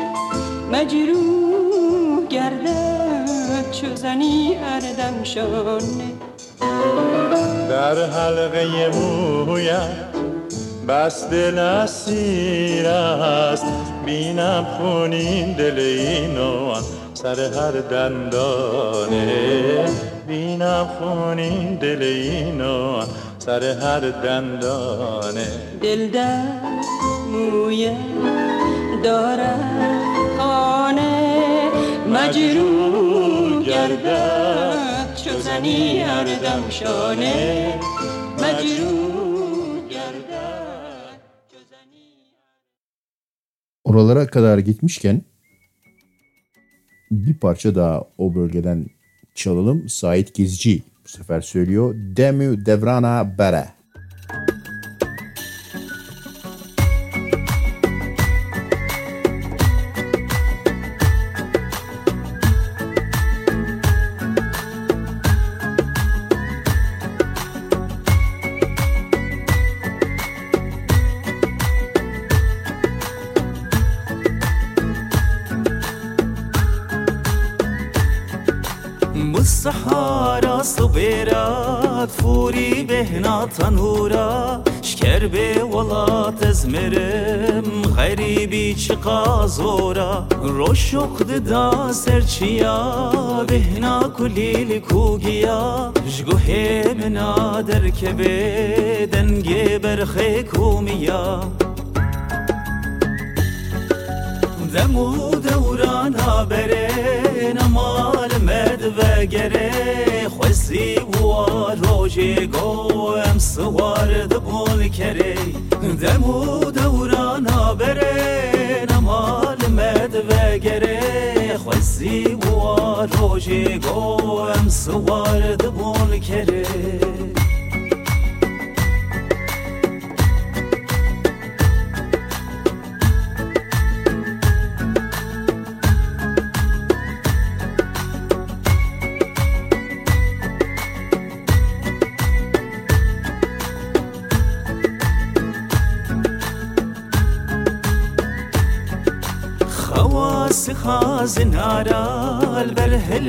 مجروح گردد چو زنی هر دم شانه در حلقه مویت بس دل اسیر است. بینم خونین دل اینو سر هر دندانه. بینم خونین دل اینو سر هر دندانه. دل در مویت دارد خانه. مجروح گردد چو زنی هر دم شانه مجروح Oralara kadar gitmişken bir parça daha o bölgeden çalalım. Sait Gezici bu sefer söylüyor. Demü Devrana Bere. بهنا تنورا شكر بي ولا تزمرم غريبي چقا زورا روشق دا سرچيا بهنا كليل كوگيا جگوه منا دركبه دنگي برخي كوميا دمو دورانا برين مال مد درد و گره خوزی و روشی گو ام سوار دبول کری دمو دوران بره نمال مد و گره. خوزی و روشی گو ام سوار دبول کری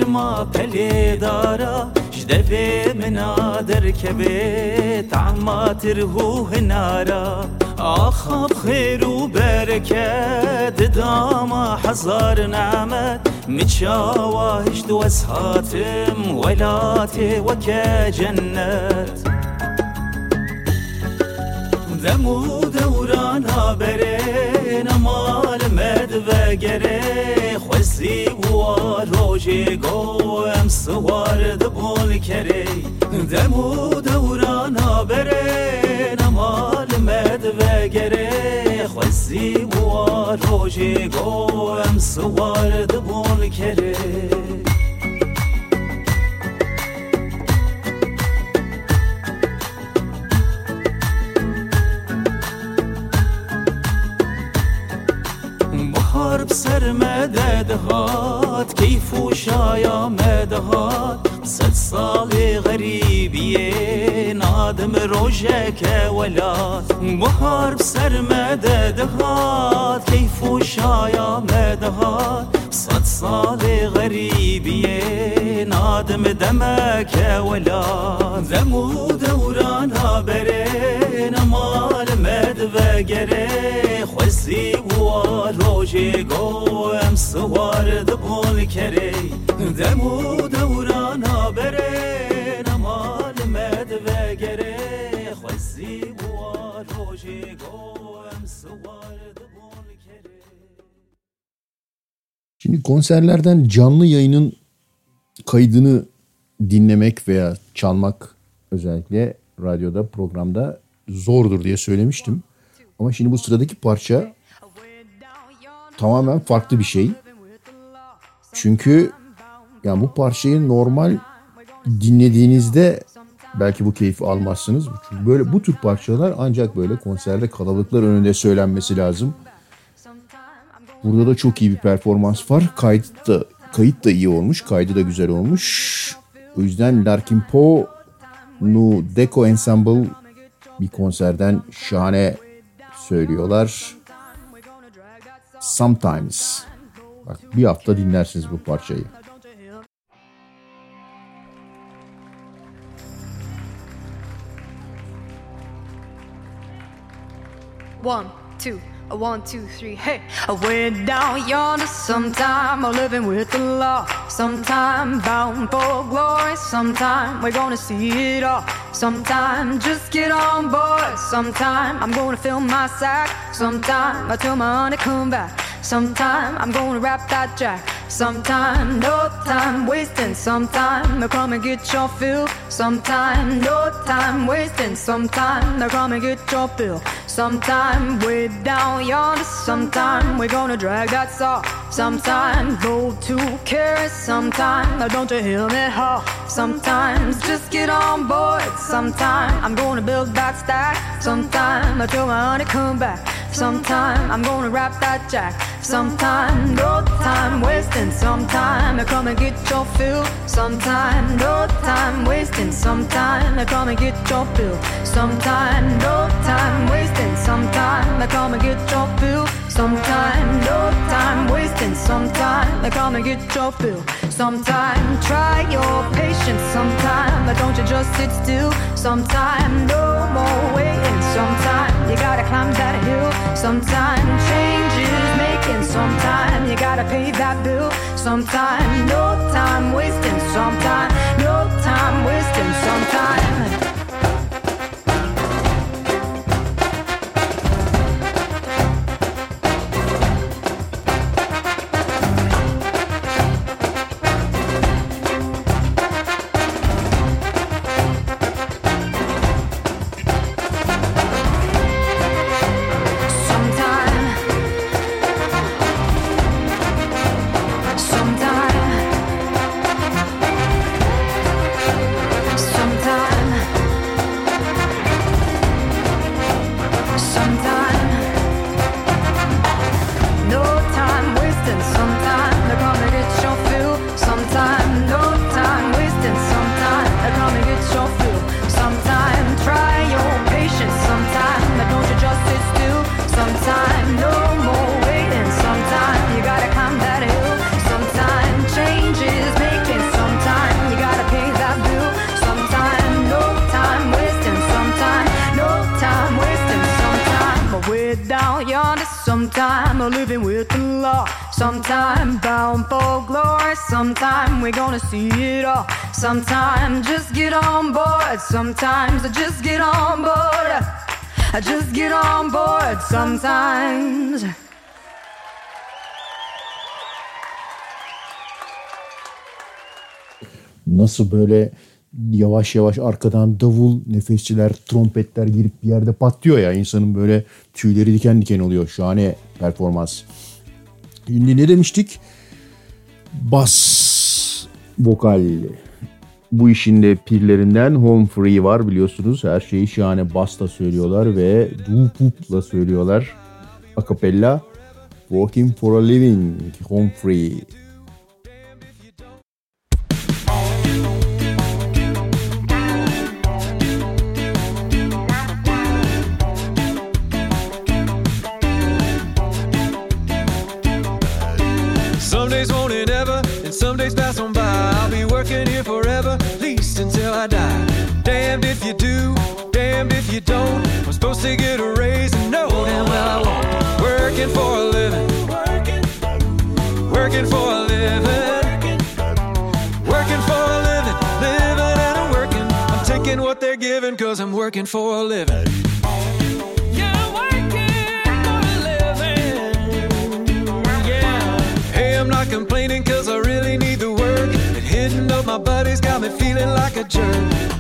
ما پلی دارا جدفي من که كبيت عما ترهوه نارا أخاب خير برکت داما حزار نعمة. متشاوهش دوس ولاته و که جنات دمو دوران هابرين أمان درد و گره خوزی و روژه گو ام سوارد بول کره. دمو دورانا بره نمال مد و گره. خوزی و روژه گو ام سوارد بول کره. بسر مداد هات كيف وشايا مدهات صد صالي غريبية نادم روجك ولا بحر بسر مداد هات كيف وشايا مدهات صد سال غریبیه نادم دمک ولا زمو دوران ها بره نمال مد و گره. خوزی بوا گو ام سوار دبون کره. زمو دوران ها بره نمال مد و گره. Şimdi konserlerden canlı yayının kaydını dinlemek veya çalmak özellikle radyoda programda zordur diye söylemiştim. Ama şimdi bu sıradaki parça tamamen farklı bir şey. Çünkü yani bu parçayı normal dinlediğinizde belki bu keyfi almazsınız. Çünkü böyle bu tür parçalar ancak böyle konserde kalabalıklar önünde söylenmesi lazım. Burada da çok iyi bir performans var. Kayıt da, kayıt da iyi olmuş. Kaydı da güzel olmuş. O yüzden Larkin Poe Nu Deco Ensemble bir konserden şahane söylüyorlar. Sometimes. Bak bir hafta dinlersiniz bu parçayı. One, two, Uh, one, two, three, hey. I went down yonder sometime, I'm living with the law. Sometime bound for glory, sometime we're gonna see it all. Sometime just get on board, sometime I'm gonna fill my sack. Sometime I tell my honey come back. Sometime I'm gonna wrap that jack. Sometime no time wasting. Sometime I come and get your fill. Sometime no time wasting. Sometime I come and get your fill. Sometime way down yonder. Sometime we're gonna drag that saw. Sometime go to carry. Sometime now don't you hear me haw. Sometimes just get on board. Sometime I'm gonna build that stack. Sometime I tell my honey come back. Sometime I'm gonna rap that jack. Sometime no time wasting. Sometime I come and get your fill. Sometime no time wasting. Sometime I come and get your fill. Sometime no time wasting. Sometime I come and get your fill. Sometime no time wasting. Sometime I come and get your fill. Sometime try your patience. Sometime But don't you just sit still. Sometime no more waiting. Sometime you gotta climb that hill. Sometime change is making. Sometime you gotta pay that bill. Sometime no time wasting. Sometime no time wasting. Sometime. Sometime. Sometimes. Nasıl böyle yavaş yavaş arkadan davul, nefesçiler, trompetler girip bir yerde patlıyor ya insanın böyle tüyleri diken diken oluyor. Şahane performans. Şimdi ne demiştik? Bas vokal. Bu işin de pirlerinden Home Free var biliyorsunuz. Her şeyi şahane basla söylüyorlar ve dupupla söylüyorlar. Acapella. Working for a Living. Home Free. Get a raise and know damn well I won't. Working for a living, working for a living, working for a living, living and I'm working. I'm taking what they're giving cause I'm working for a living. Hey, I'm not complaining cause I really need. Hitting up my buddies got me feeling like a jerk.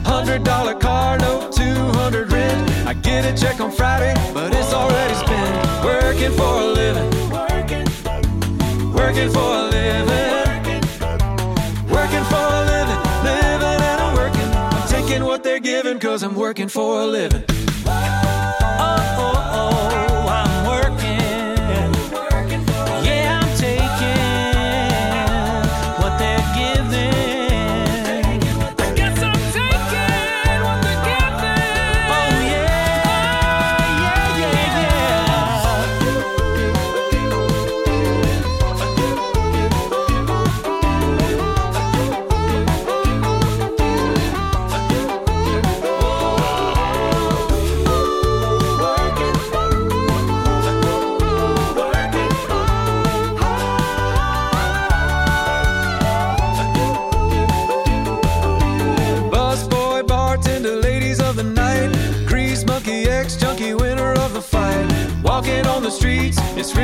Hundred dollar car note, two hundred rent. I get a check on Friday, but it's already spent. Working for a living. Working for a living. Working for a living. Living and I'm working. I'm taking what they're giving cause I'm working for a living. Oh, oh, oh,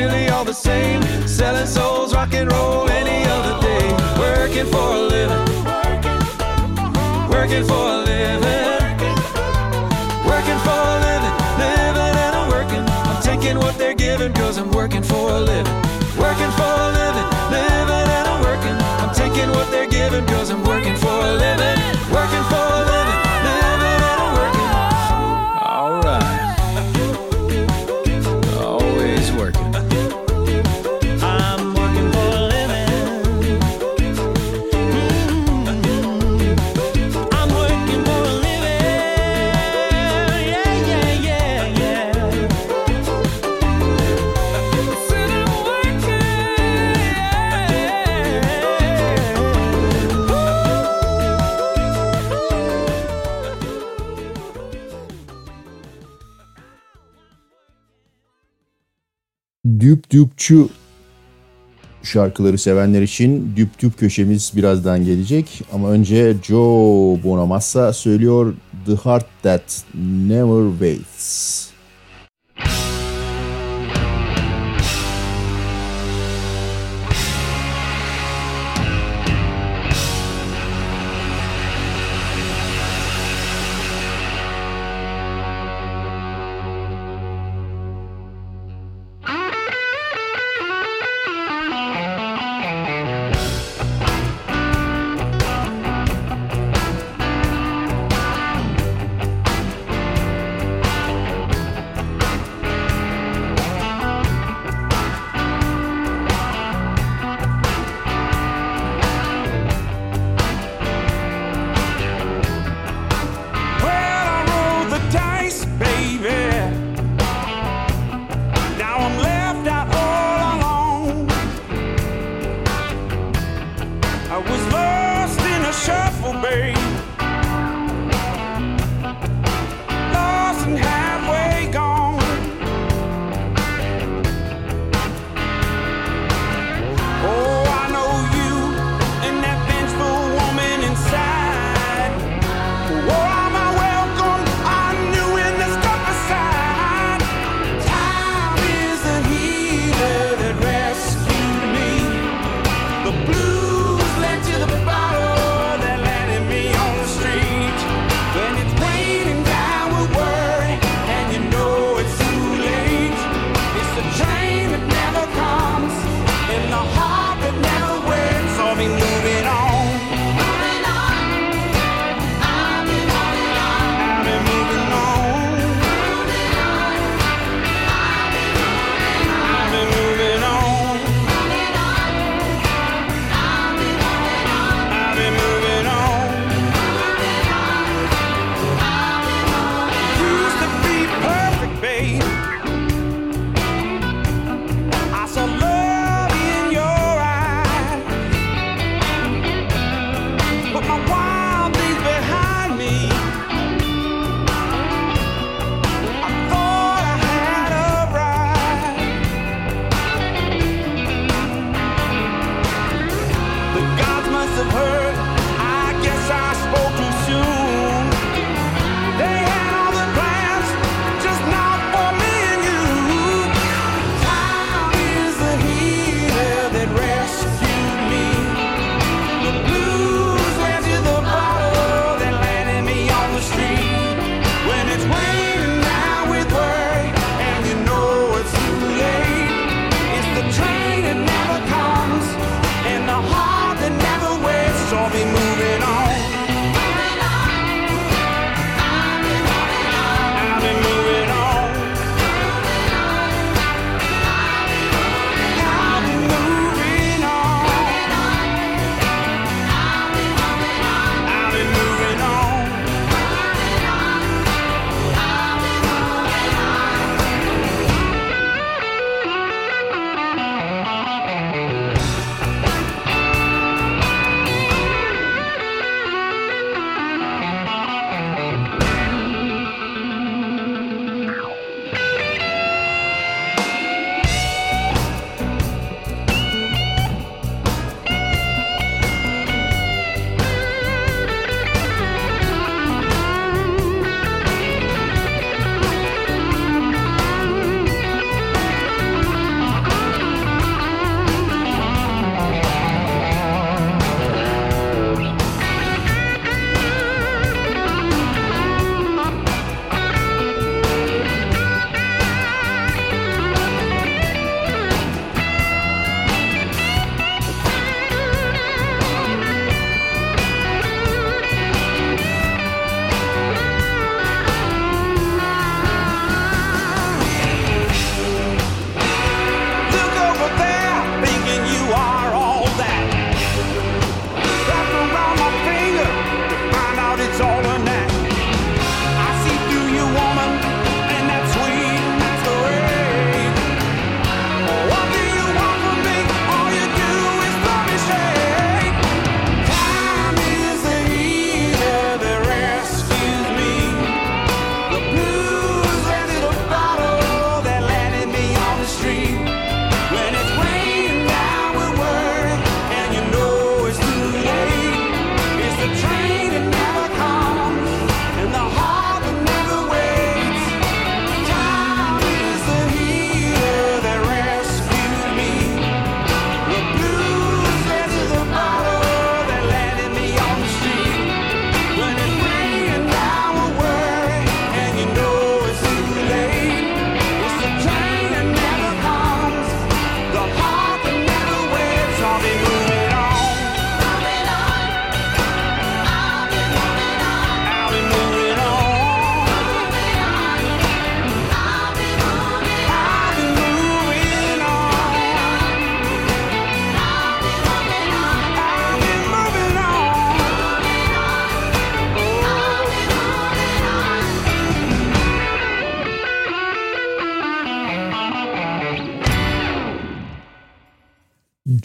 really all the same. Selling souls, rock and roll any other day. Working for a living. Working for a living. Working for a living. Living and I'm working. I'm taking what they're giving cause I'm working for a living. Working for a living. Living and I'm working. I'm taking what they're giving cause I'm working for a living. Working for a. Living Düp düpçü şarkıları sevenler için düp düp köşemiz birazdan gelecek. Ama önce Joe Bonamassa söylüyor The Heart That Never Waits.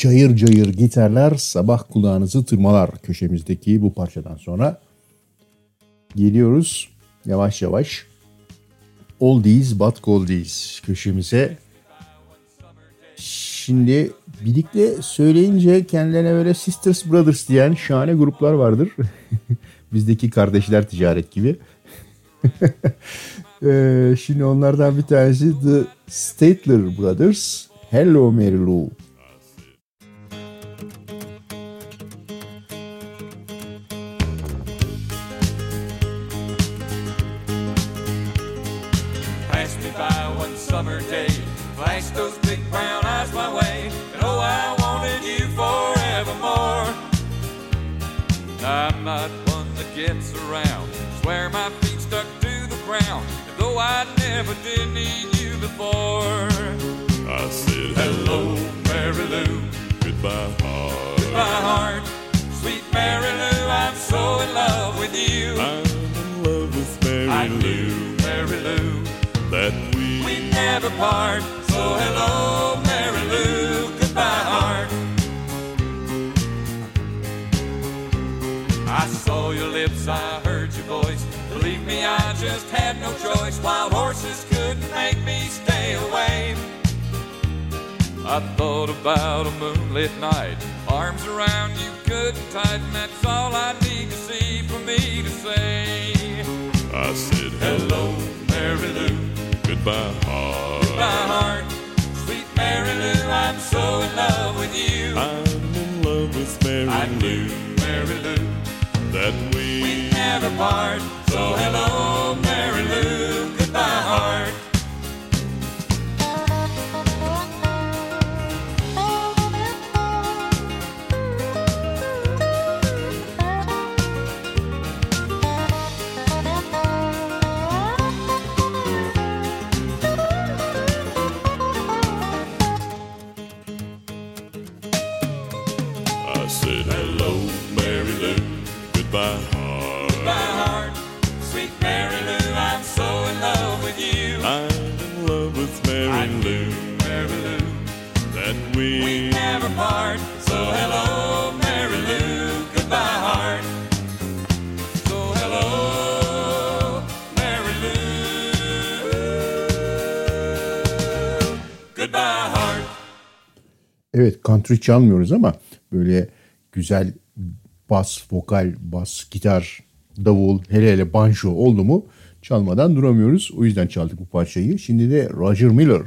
Cayır cayır gitarlar sabah kulağınızı tırmalar köşemizdeki bu parçadan sonra geliyoruz yavaş yavaş Oldies but Goldies köşemize. Şimdi birlikte söyleyince kendilerine böyle Sisters Brothers diyen şahane gruplar vardır. Bizdeki kardeşler ticaret gibi. Ee, Şimdi onlardan bir tanesi The Statler Brothers. Hello Mary Lou. I'm not one that gets around, swear my feet stuck to the ground, and though I never did need you before. I said, Hello, Mary Lou, goodbye, heart. Goodbye, heart. Sweet Mary Lou, I'm so in love with you. I'm in love with Mary I knew, Mary Lou, that we we never part. So hello, lips, I heard your voice. Believe me, I just had no choice. Wild horses couldn't make me stay away. I thought about a moonlit night, arms around you good and tight, and that's all I need to see for me to say. I said, Hello, Mary Lou, goodbye, heart. Goodbye, heart. Sweet Mary Lou, I'm so in love with you. I'm in love with Mary I knew, Mary Lou, that we, we never part. So hello, Evet country çalmıyoruz ama böyle güzel bas, vokal, bas, gitar, davul, hele hele banjo oldu mu çalmadan duramıyoruz. O yüzden çaldık bu parçayı. Şimdi de Roger Miller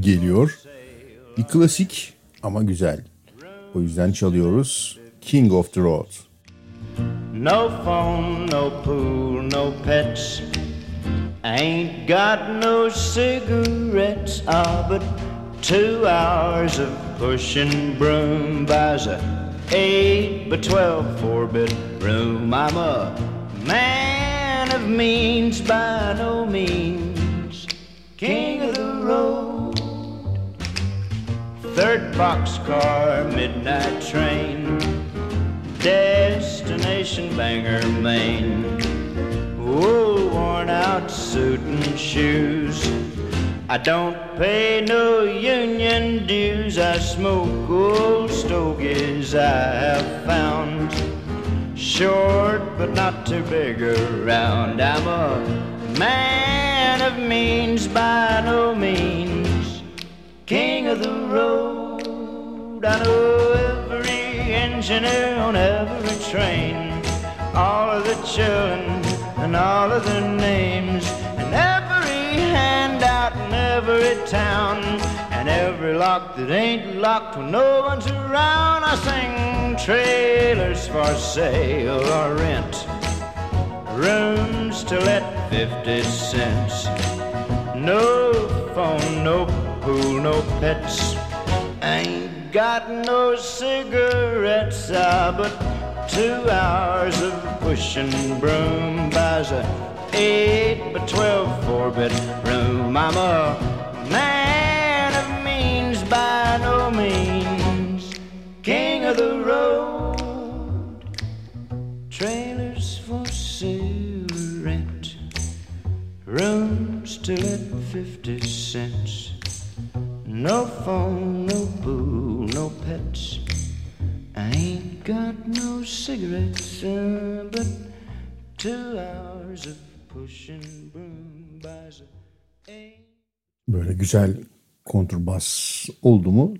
geliyor. Bir klasik ama güzel. O yüzden çalıyoruz. King of the Road. No phone, no pool, no pets. Ain't got no cigarettes, ah, but two hours of pushing broom buys a eight by twelve four bit room. I'm a man of means by no means, king of the road. Third boxcar, midnight train, destination Bangor, Maine. Whoa, worn out suit and shoes. I don't pay no union dues. I smoke old stogies I have found. Short but not too big around. I'm a man of means by no means. King of the road. I know every engineer on every train. All of the children and all of their names. Handout in every town. And every lock that ain't locked when no one's around. I sing trailers for sale or rent. Rooms to let 50 cents. No phone, no pool, no pets. Ain't got no cigarettes, ah, but two hours of pushing broom buys a eight by twelve four bedroom. I'm a man of means by no means, king of the road. Trailers for sale rent, rooms to let fifty cents. No phone, no pool, no pets. I ain't got no cigarettes, uh, but two hours of Böyle güzel kontrbas oldu mu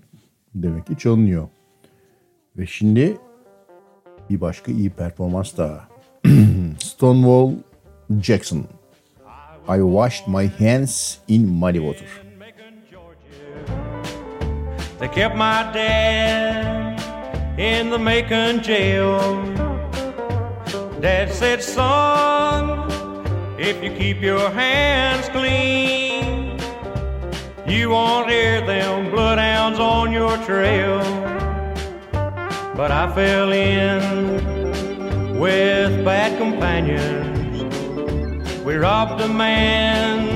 demek ki çalınıyor. Ve şimdi bir başka iyi performans daha. Stonewall Jackson. I washed my hands in muddy water. They kept my dad in the Macon jail. Dad said, son, if you keep your hands clean, you won't hear them bloodhounds on your trail. But I fell in with bad companions. We robbed a man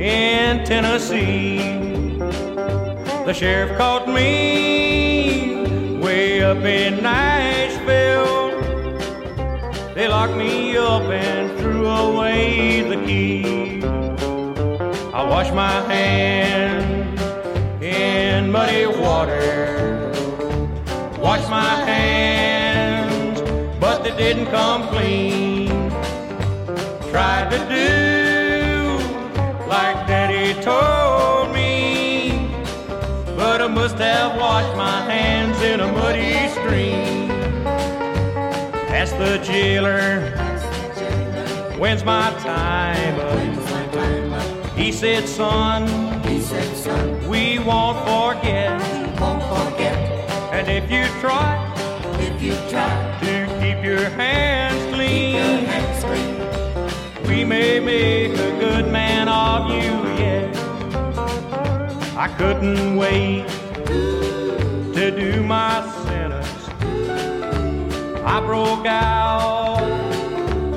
in Tennessee. The sheriff caught me way up in Nashville. They locked me up and threw away the key. I washed my hands in muddy water. Washed my hands, but they didn't come clean. Tried to do like Daddy told me, but I must have washed my hands in a muddy stream. Asked the jailer, when's my time up? He said, son, we won't forget. And if you try, if you try to keep your hands clean, we may make a good man of you yet. I couldn't wait to do my sentence. I broke out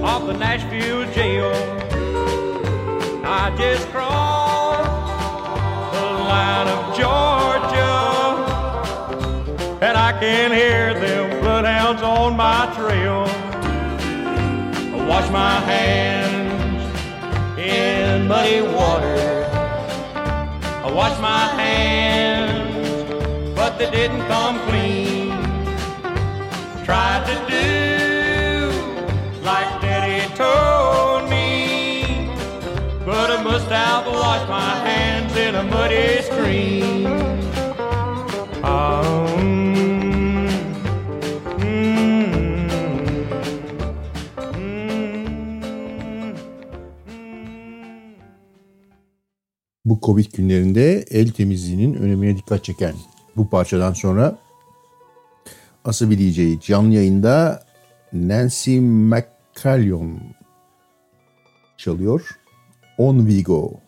of the Nashville jail. I just crossed the line of Georgia, and I can hear them bloodhounds on my trail. I wash my hands in muddy water. I wash my hands, but they didn't come clean. Tried to do like I must have washed my hands in a muddy stream. Bu Covid günlerinde el temizliğinin önemine dikkat çeken bu parçadan sonra Asabi DJ canlı yayında Nancy McCallion çalıyor. On We Go.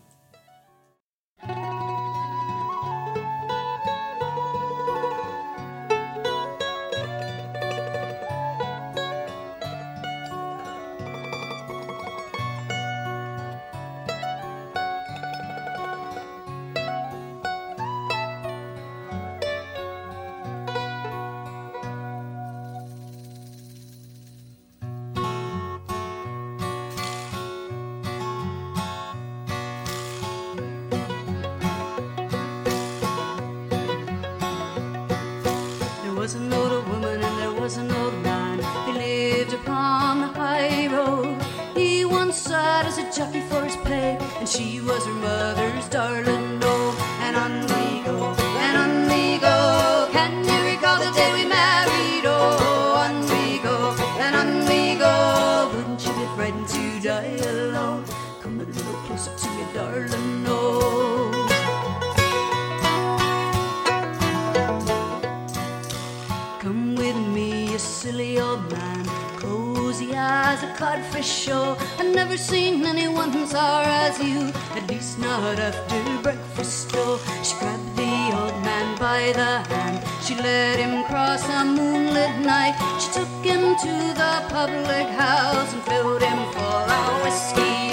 Codfish show. I've never seen anyone sour as you, at least not after breakfast. Oh, she grabbed the old man by the hand. She led him cross a moonlit night. She took him to the public house and filled him full of whiskey.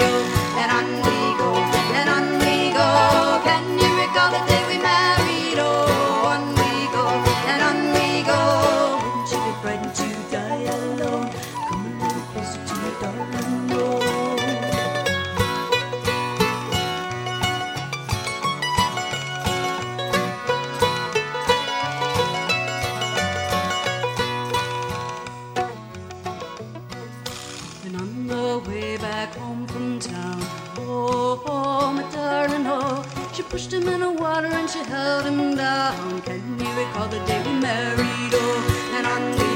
she held him down. Can you recall the day we married? Oh, and on the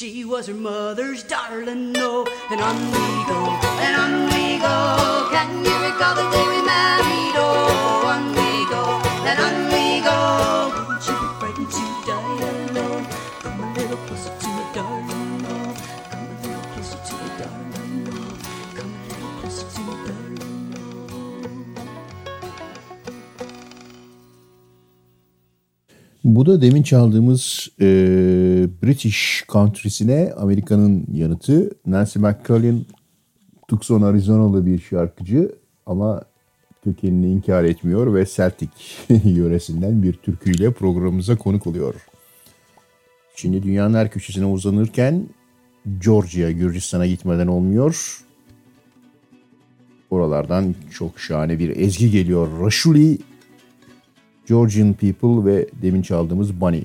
She was her mother's darling, oh, no. And on we go, and on we go. Can you recall the day we Bu da demin çaldığımız e, British Country'sine Amerika'nın yanıtı. Nancy McCullin Tucson Arizonalı bir şarkıcı ama kökenini inkar etmiyor ve Celtic yöresinden bir türküyle programımıza konuk oluyor. Şimdi dünyanın her köşesine uzanırken Georgia, Gürcistan'a gitmeden olmuyor. Oralardan çok şahane bir ezgi geliyor. Raşuli Georgian People ve demin çaldığımız Bunny.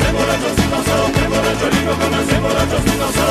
Semos la chocita, semos la chocita, semos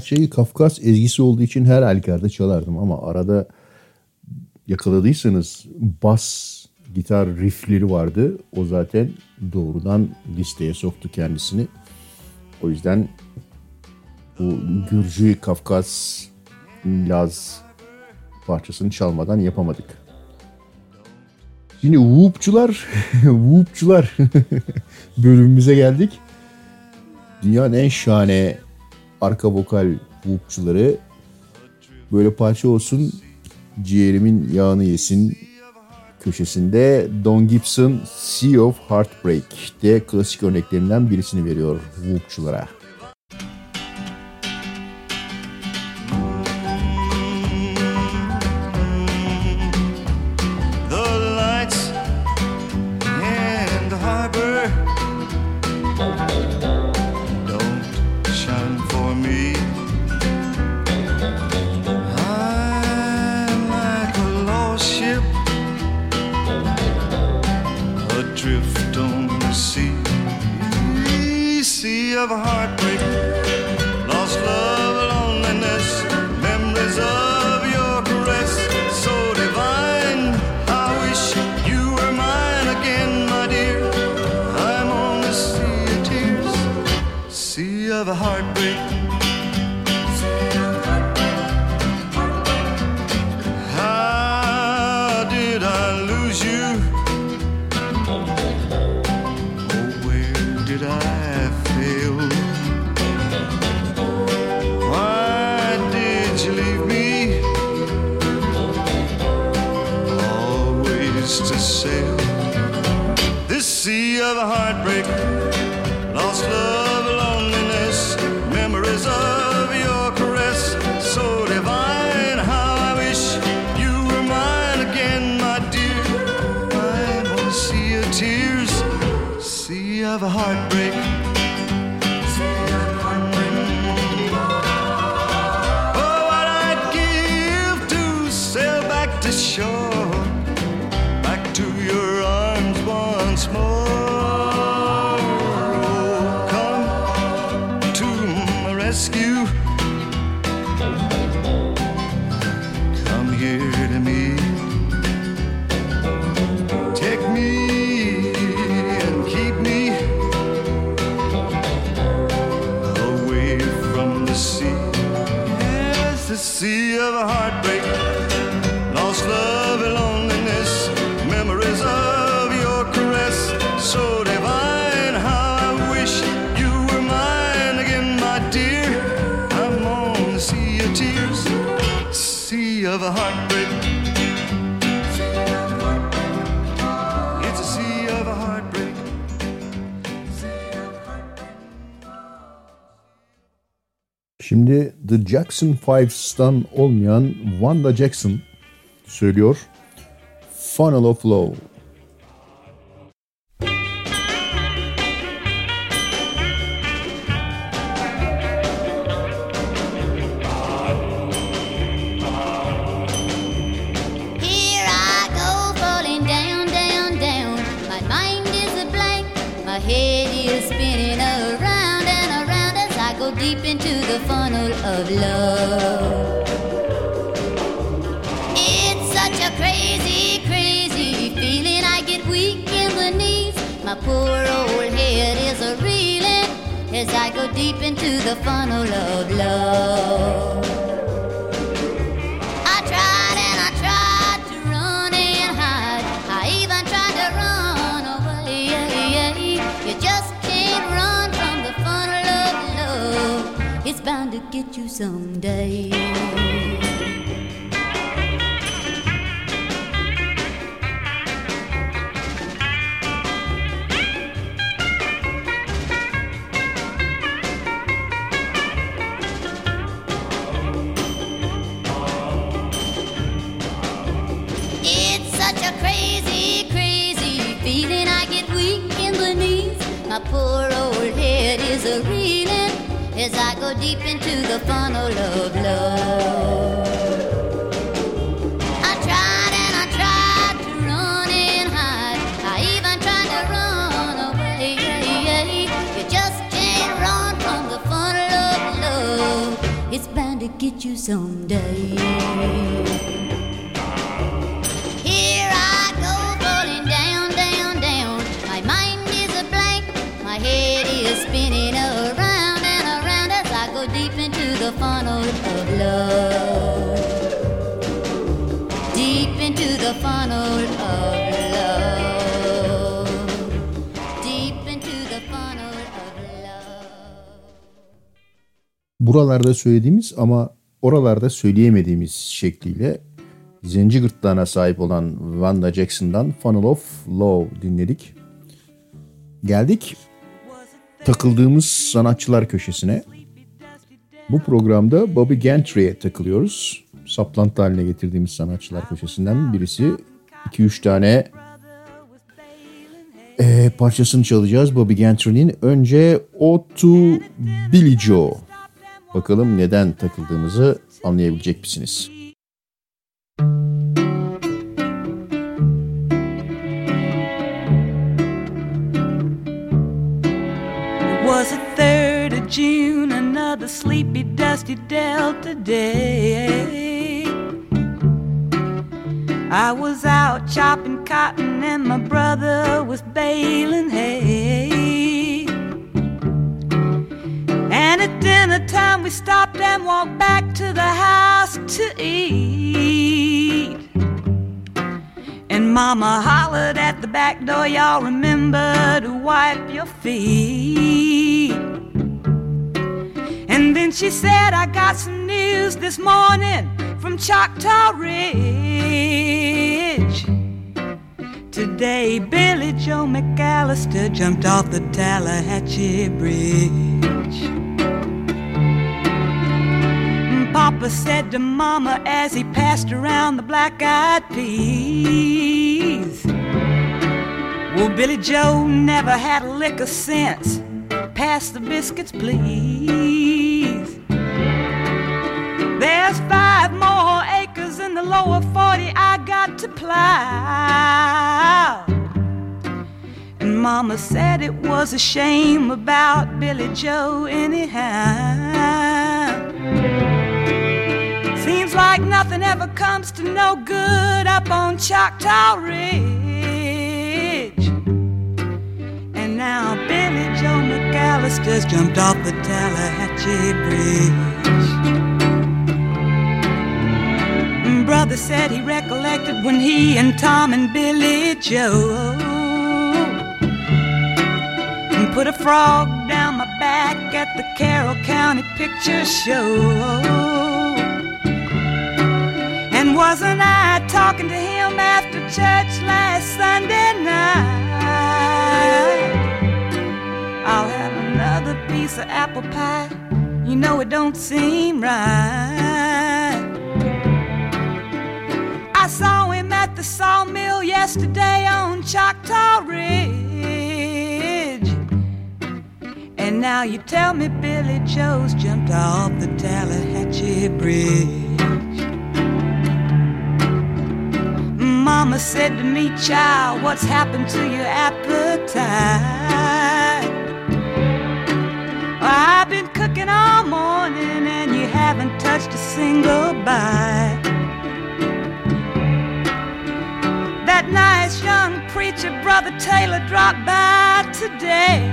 parçayı Kafkas ezgisi olduğu için her halükarda çalardım ama arada yakaladıysanız bas gitar riffleri vardı. O zaten doğrudan listeye soktu kendisini. O yüzden bu Gürcü, Kafkas, Laz parçasını çalmadan yapamadık. Şimdi Whoop'çular, Whoop'çular bölümümüze geldik. Dünyanın en şahane arka vokal hoopçuları böyle parça olsun ciğerimin yağını yesin köşesinde Don Gibson Sea of Heartbreak de klasik örneklerinden birisini veriyor hoopçulara. Jackson Fives'tan olmayan Wanda Jackson söylüyor. Funnel of Love. funnel of love. It's such a crazy, crazy feeling. I get weak in the knees. My poor old head is a reeling as I go deep into the funnel of love. get you someday. As I go deep into the funnel of love. I tried and I tried to run and hide. I even tried to run away. You just can't run from the funnel of love. It's bound to get you someday. Funnel of love. Deep into the funnel of Buralarda söylediğimiz ama oralarda söyleyemediğimiz şekliyle zenci gırtlağına sahip olan Wanda Jackson'dan Funnel of Love dinledik. Geldik takıldığımız sanatçılar köşesine. Bu programda Bobby Gentry'e takılıyoruz. Saplantı haline getirdiğimiz sanatçılar köşesinden birisi. 2-3 tane eee, parçasını çalacağız Bobby Gentry'nin. Önce O to Billy Joe. Bakalım neden takıldığımızı anlayabilecek misiniz? It was the 3rd of June, sleepy, dusty Delta day. I was out chopping cotton and my brother was baling hay. And at dinner time, we stopped and walked back to the house to eat. And Mama hollered at the back door, y'all remember to wipe your feet. And then she said, I got some news this morning from Choctaw Ridge. Today, Billy Joe McAllister jumped off the Tallahatchie Bridge. And Papa said to Mama as he passed around the black eyed peas. Well, Billy Joe never had a lick of sense. Pass the biscuits, please. There's five more acres in the lower 40 I got to plow. And Mama said it was a shame about Billy Joe, anyhow. Seems like nothing ever comes to no good up on Choctaw Ridge. And now Billy Joe McAllister's jumped off the Tallahatchie Bridge. Brother said he recollected when he and Tom and Billy Joe put a frog down my back at the Carroll County Picture Show. And wasn't I talking to him after church last Sunday night? I'll have another piece of apple pie. You know it don't seem right. Saw him at the sawmill yesterday on Choctaw Ridge. And now you tell me Billy Joe's jumped off the Tallahatchie Bridge. Mama said to me, child, what's happened to your appetite? I've been cooking all morning and you haven't touched a single bite. Nice young preacher, Brother Taylor, dropped by today.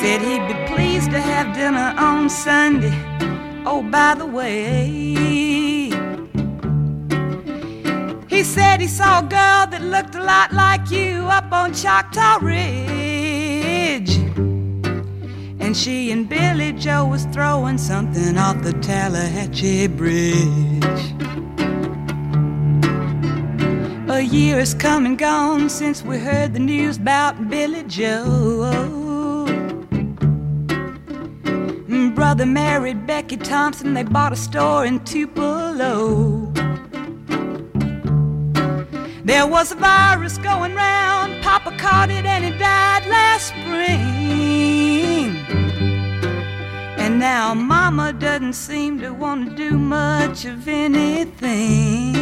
Said he'd be pleased to have dinner on Sunday. Oh, by the way, he said he saw a girl that looked a lot like you up on Choctaw Ridge. And she and Billy Joe was throwing something off the Tallahatchie Bridge. Year has come and gone since we heard the news about Billy Joe. Brother married Becky Thompson, they bought a store in Tupelo. There was a virus going round. Papa caught it and he died last spring. And now Mama doesn't seem to want to do much of anything.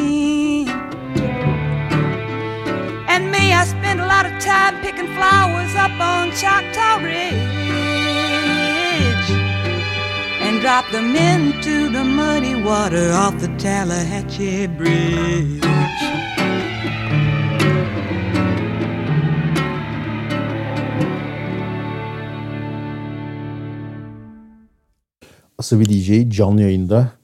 I spend a lot of time picking flowers up on Choctaw Ridge and drop them into the muddy water off the Tallahatchie Bridge. Asabi DJ canlı yayında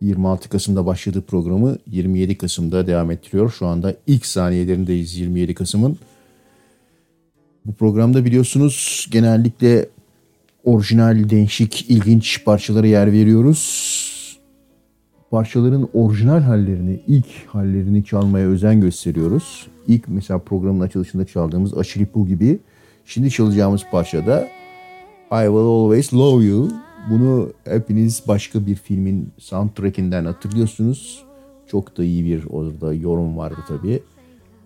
26 Kasım'da başladığı programı 27 Kasım'da devam ettiriyor. Şu anda ilk saniyelerindeyiz 27 Kasım'ın. Bu programda biliyorsunuz genellikle orijinal, değişik, ilginç parçalara yer veriyoruz. Parçaların orijinal hallerini, ilk hallerini çalmaya özen gösteriyoruz. İlk mesela programın açılışında çaldığımız Aşilipu gibi. Şimdi çalacağımız parçada I Will Always Love You. Bunu hepiniz başka bir filmin soundtrackinden hatırlıyorsunuz. Çok da iyi bir orada yorum vardı tabii.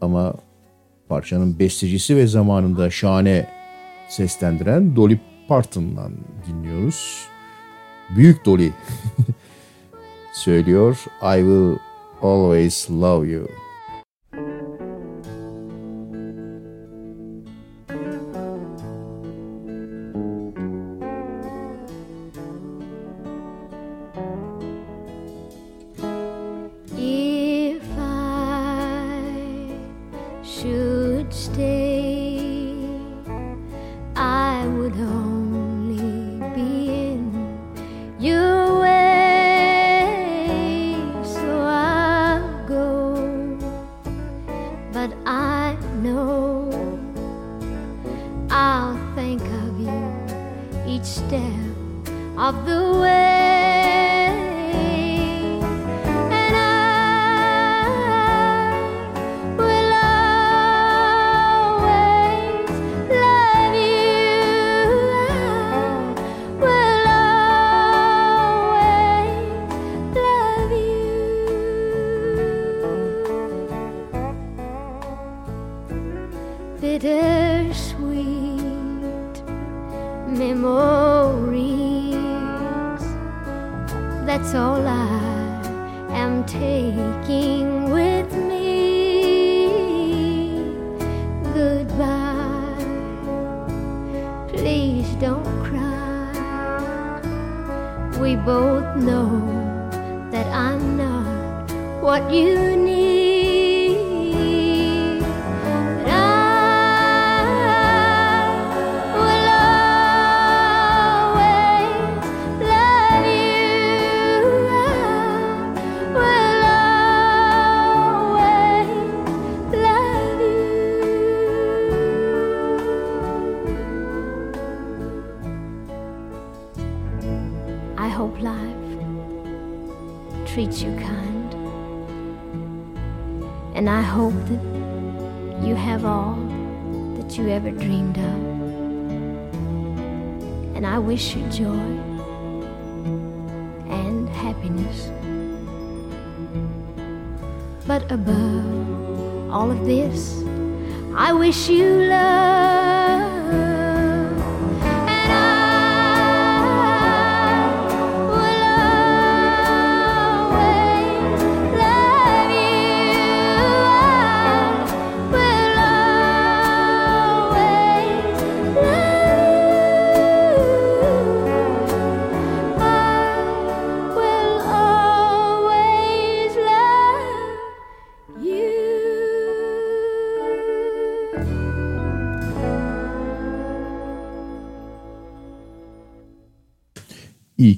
Ama parçanın bestecisi ve zamanında şahane seslendiren Dolly Parton'dan dinliyoruz. Büyük Dolly söylüyor I Will Always Love You. Happiness. But above all of this, I wish you love.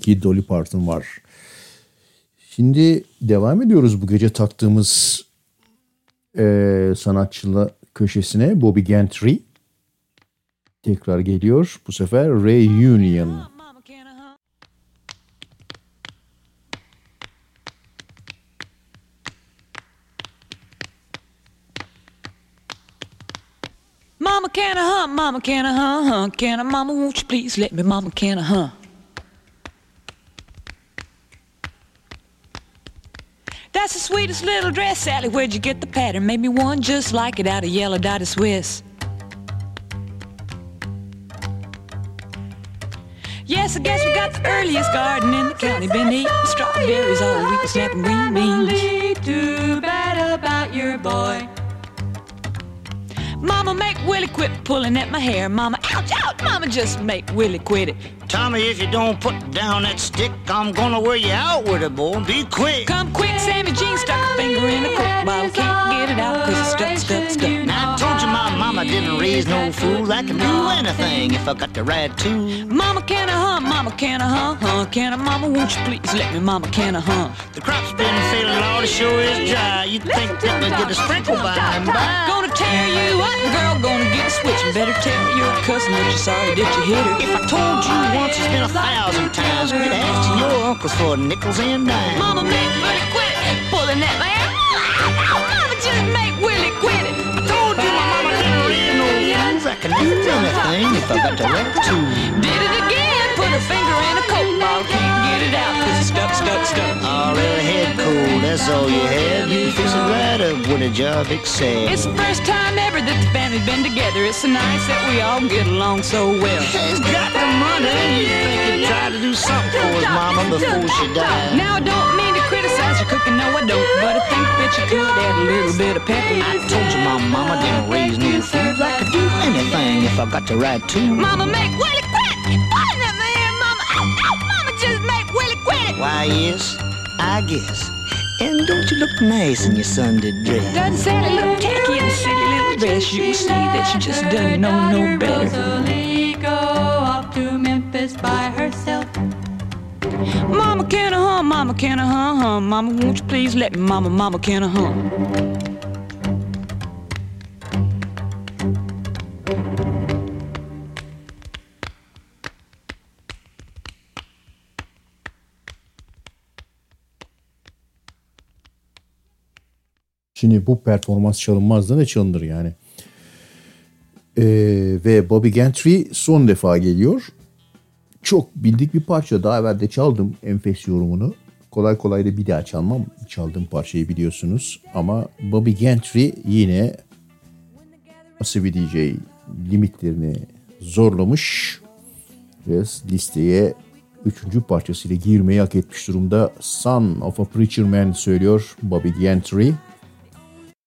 Ki Dolly Parton var. Şimdi devam ediyoruz bu gece taktığımız eee sanatçıla köşesine Bobby Gentry. Tekrar geliyor. Bu sefer Reunion. Mama, can I hunt? Mama, can I hunt? Can I? Mama, won't you please let me? Mama, can I hunt? That's the sweetest little dress, Sally. Where'd you get the pattern? Made me one just like it out of yellow dotted Swiss. Yes, I guess we got the earliest garden in the county. Been eating strawberries all week, snapping green beans. Too bad about your boy. Mama, make Willie quit pulling at my hair. Mama, ouch, ouch. Mama, just make Willie quit it. Tommy, if you don't put down that stick, I'm gonna wear you out with it, boy. Be quick. Come quick, Sammy Jean stuck a finger in a coke bottle. Can't get it out cause it's stuck, stuck, stuck. Didn't raise no fool. I can do anything if I got the right tool. Mama, can I huh? Mama, can I huh? Huh? Can I, Mama, won't you please let me? Mama, can I huh? The crop's been failing, Lord, it sure is dry. You'd think that we'd get a sprinkle by and by. Gonna tear you up, girl, gonna get a switch. And better tell your cousin that you're sorry that you hit her. If I told you once, it's been a thousand times. Quit asking your uncles for nickels and dimes. Mama, make Willie quit pulling that hair. Mama, just make can do anything if I got the right tool. Did it again, put her finger in a coke bottle. Can't get it out cause it's stuck, stuck, stuck. Already head cold, that's all you have. You fix it right up when a job excels. It's the first time ever that the family's been together. It's so nice that we all get along so well. He's got the money. and You think he'd try to do something for his mama before she died. Now I don't mean to criticize your cooking, no I don't. But I think that you could add a little bit of pepper. I told you my mama didn't raise no fools. I could do anything if I got the right tool. Mama, make Willie quit! Why, yes, I guess. And don't you look nice in your Sunday dress? Doesn't Sally look tacky in a silly little dress? You can see that she just doesn't know no better. Rosalie go off to Memphis by herself. Mama, can I hum? Mama, can I hum? hum? Mama, won't you please let me? Mama, Mama, can I hum? Şimdi bu performans çalınmaz da ne çalınır yani. Ee, ve Bobby Gentry son defa geliyor. Çok bildik bir parça. Daha evvel de çaldım enfes yorumunu. Kolay kolay da bir daha çalmam. Çaldığım parçayı biliyorsunuz. Ama Bobby Gentry yine Asabi DJ limitlerini zorlamış. Ve listeye üçüncü parçasıyla girmeyi hak etmiş durumda. Son of a Preacher Man söylüyor Bobby Gentry.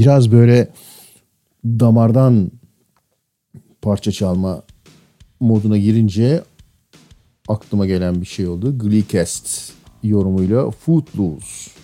biraz böyle damardan parça çalma moduna girince aklıma gelen bir şey oldu. Gleecast yorumuyla Footloose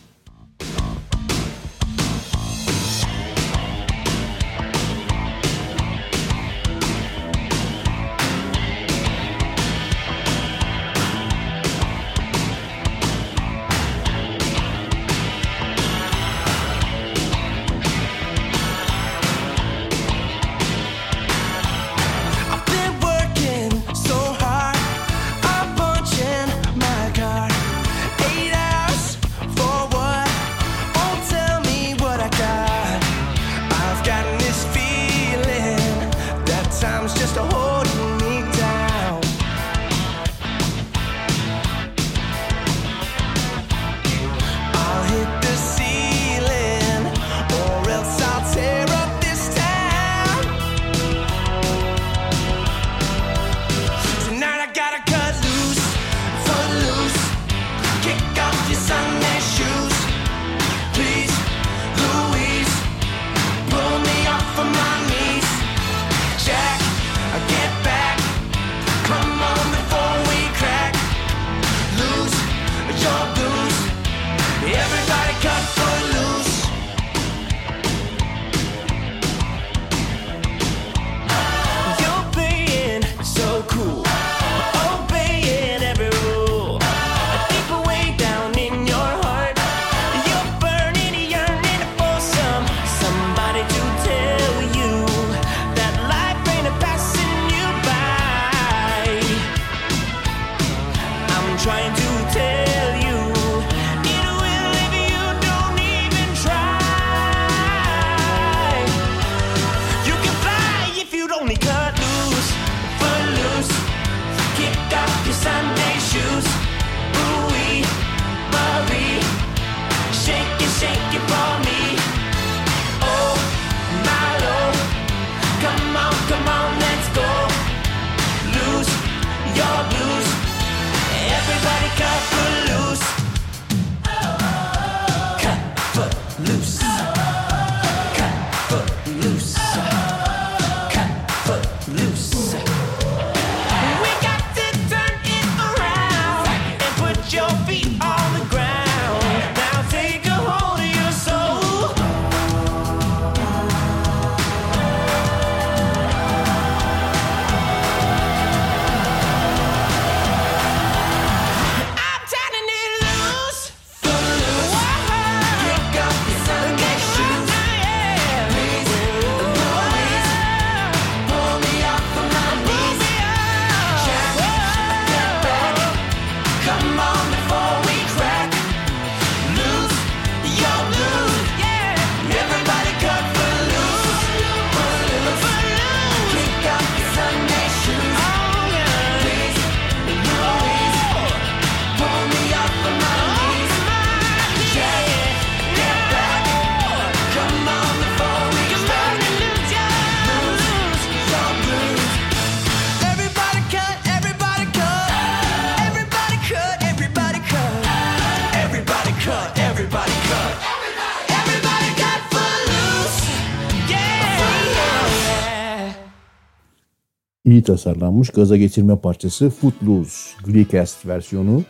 iyi tasarlanmış gaza getirme parçası Footloose Glecast versiyonu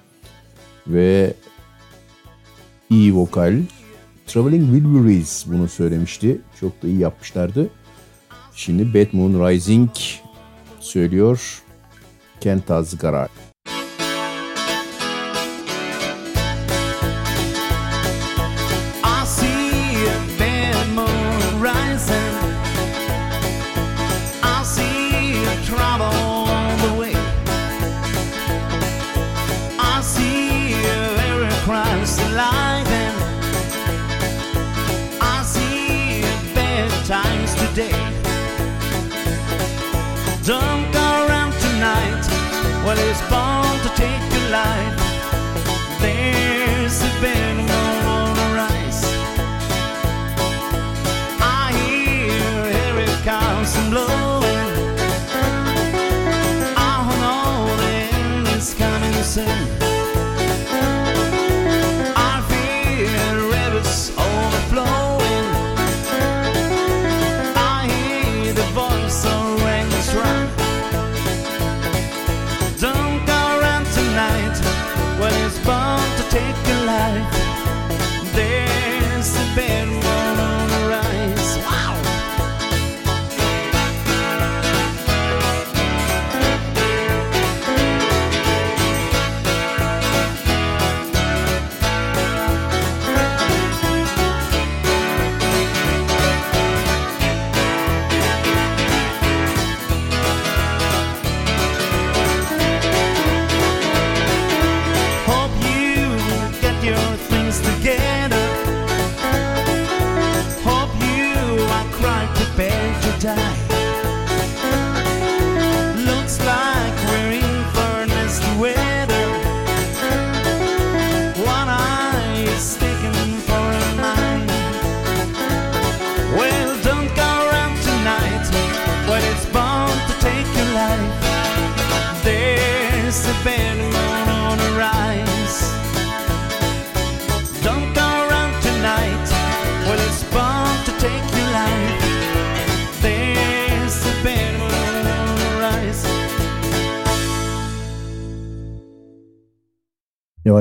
ve iyi vokal. Traveling Wilburys bunu söylemişti. Çok da iyi yapmışlardı. Şimdi Bad Moon Rising söylüyor. Kentaz Garage.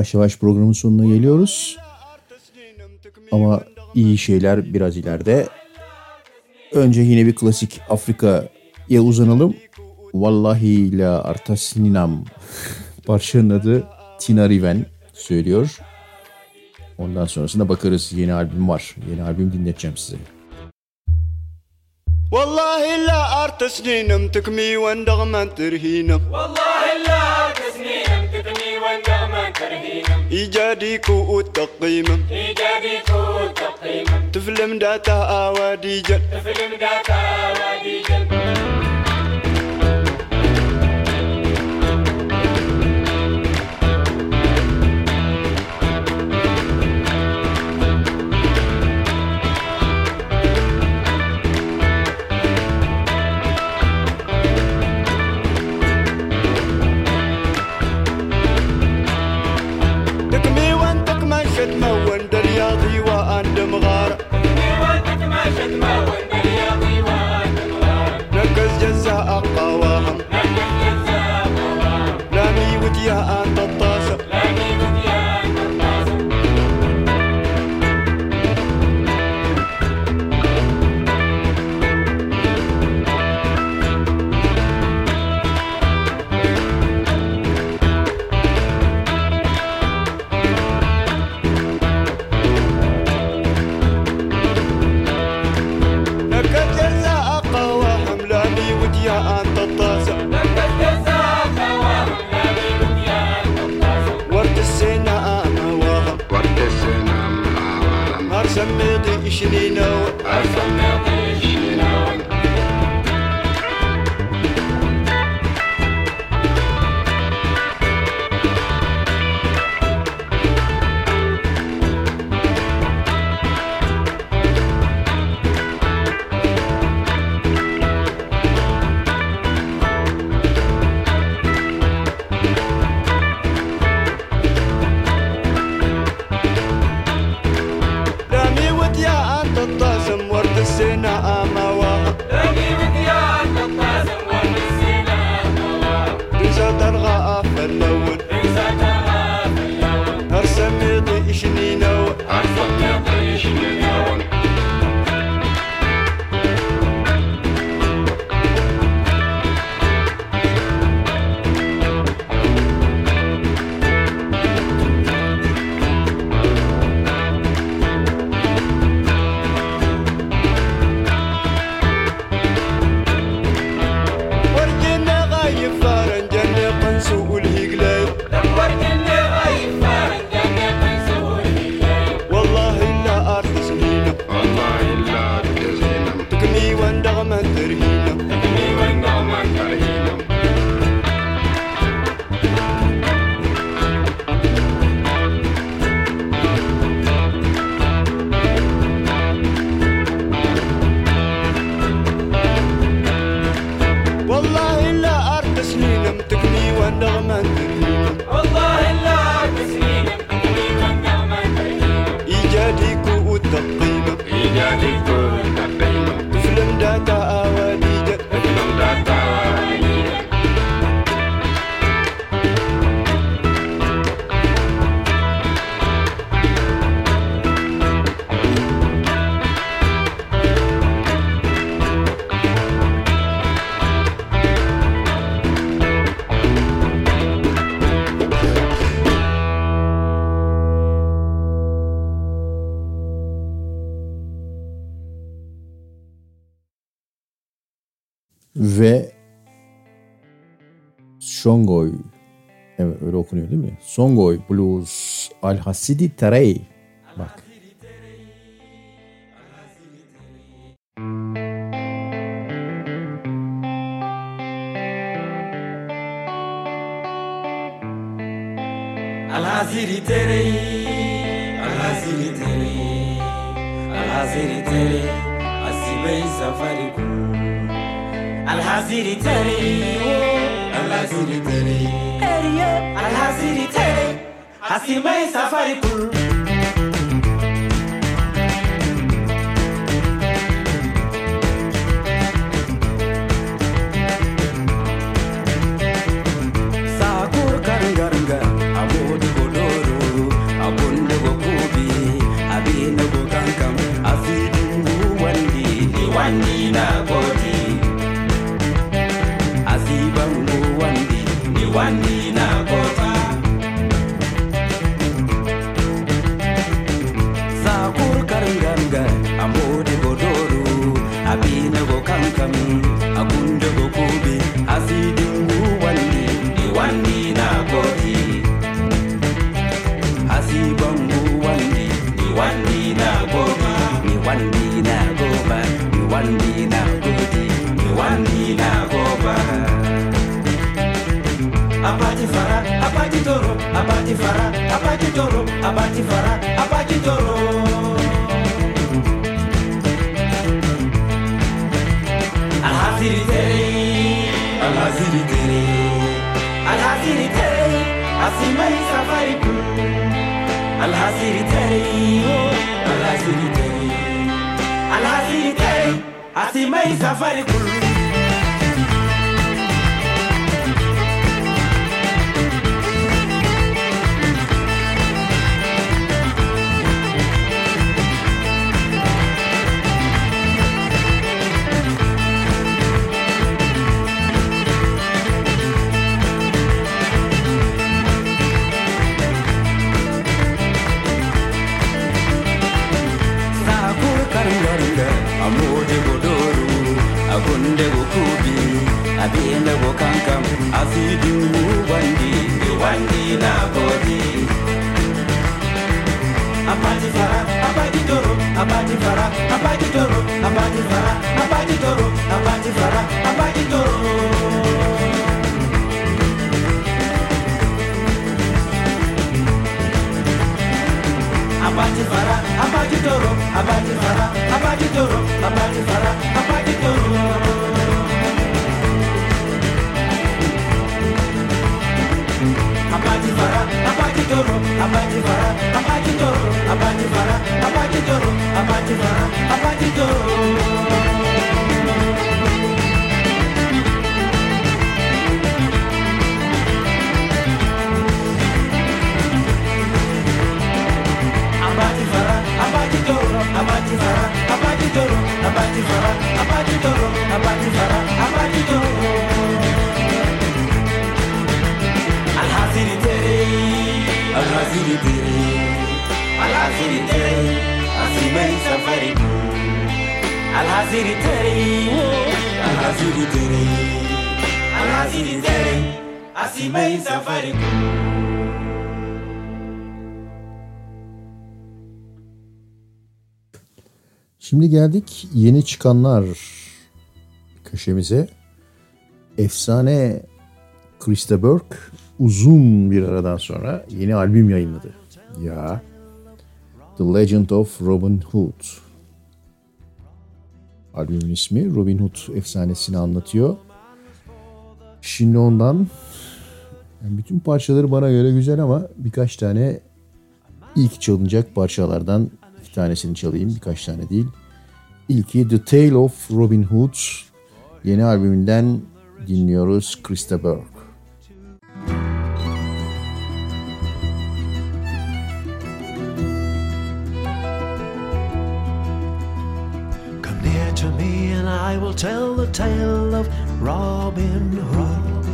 yavaş yavaş programın sonuna geliyoruz. Ama iyi şeyler biraz ileride. Önce yine bir klasik Afrika'ya uzanalım. Vallahi la artasininam. Parçanın adı Tina Riven söylüyor. Ondan sonrasında bakarız. Yeni albüm var. Yeni albüm dinleteceğim size. Wallahi la artasninam takmi wan dagman terhinam. Wallahi la إيجادي كو التقيمة إيجادي كو التقيمة تفلم داتا أوادي جن تفلم داتا أوادي جن My way. Songoy evet öyle okunuyor değil mi? Songoy Blues Al Hasidi safari abati fara abati joro abati fara abati joro abati fara abati joro abati fara abati joro abati toro abati fara abati toro abati fara abati toro abati fara abati toro azili diri alhaziri teri asimei safari tu alhaziri teri alhaziri teri alhaziri teri asimei safari tu Şimdi geldik yeni çıkanlar köşemize. Efsane Krista Burke uzun bir aradan sonra yeni albüm yayınladı. Ya The Legend of Robin Hood. Albümün ismi Robin Hood efsanesini anlatıyor. Şimdi ondan yani bütün parçaları bana göre güzel ama birkaç tane ilk çalınacak parçalardan iki tanesini çalayım birkaç tane değil. İlki The Tale of Robin Hood yeni albümünden dinliyoruz Krista Burke. I will tell the tale of Robin Hood.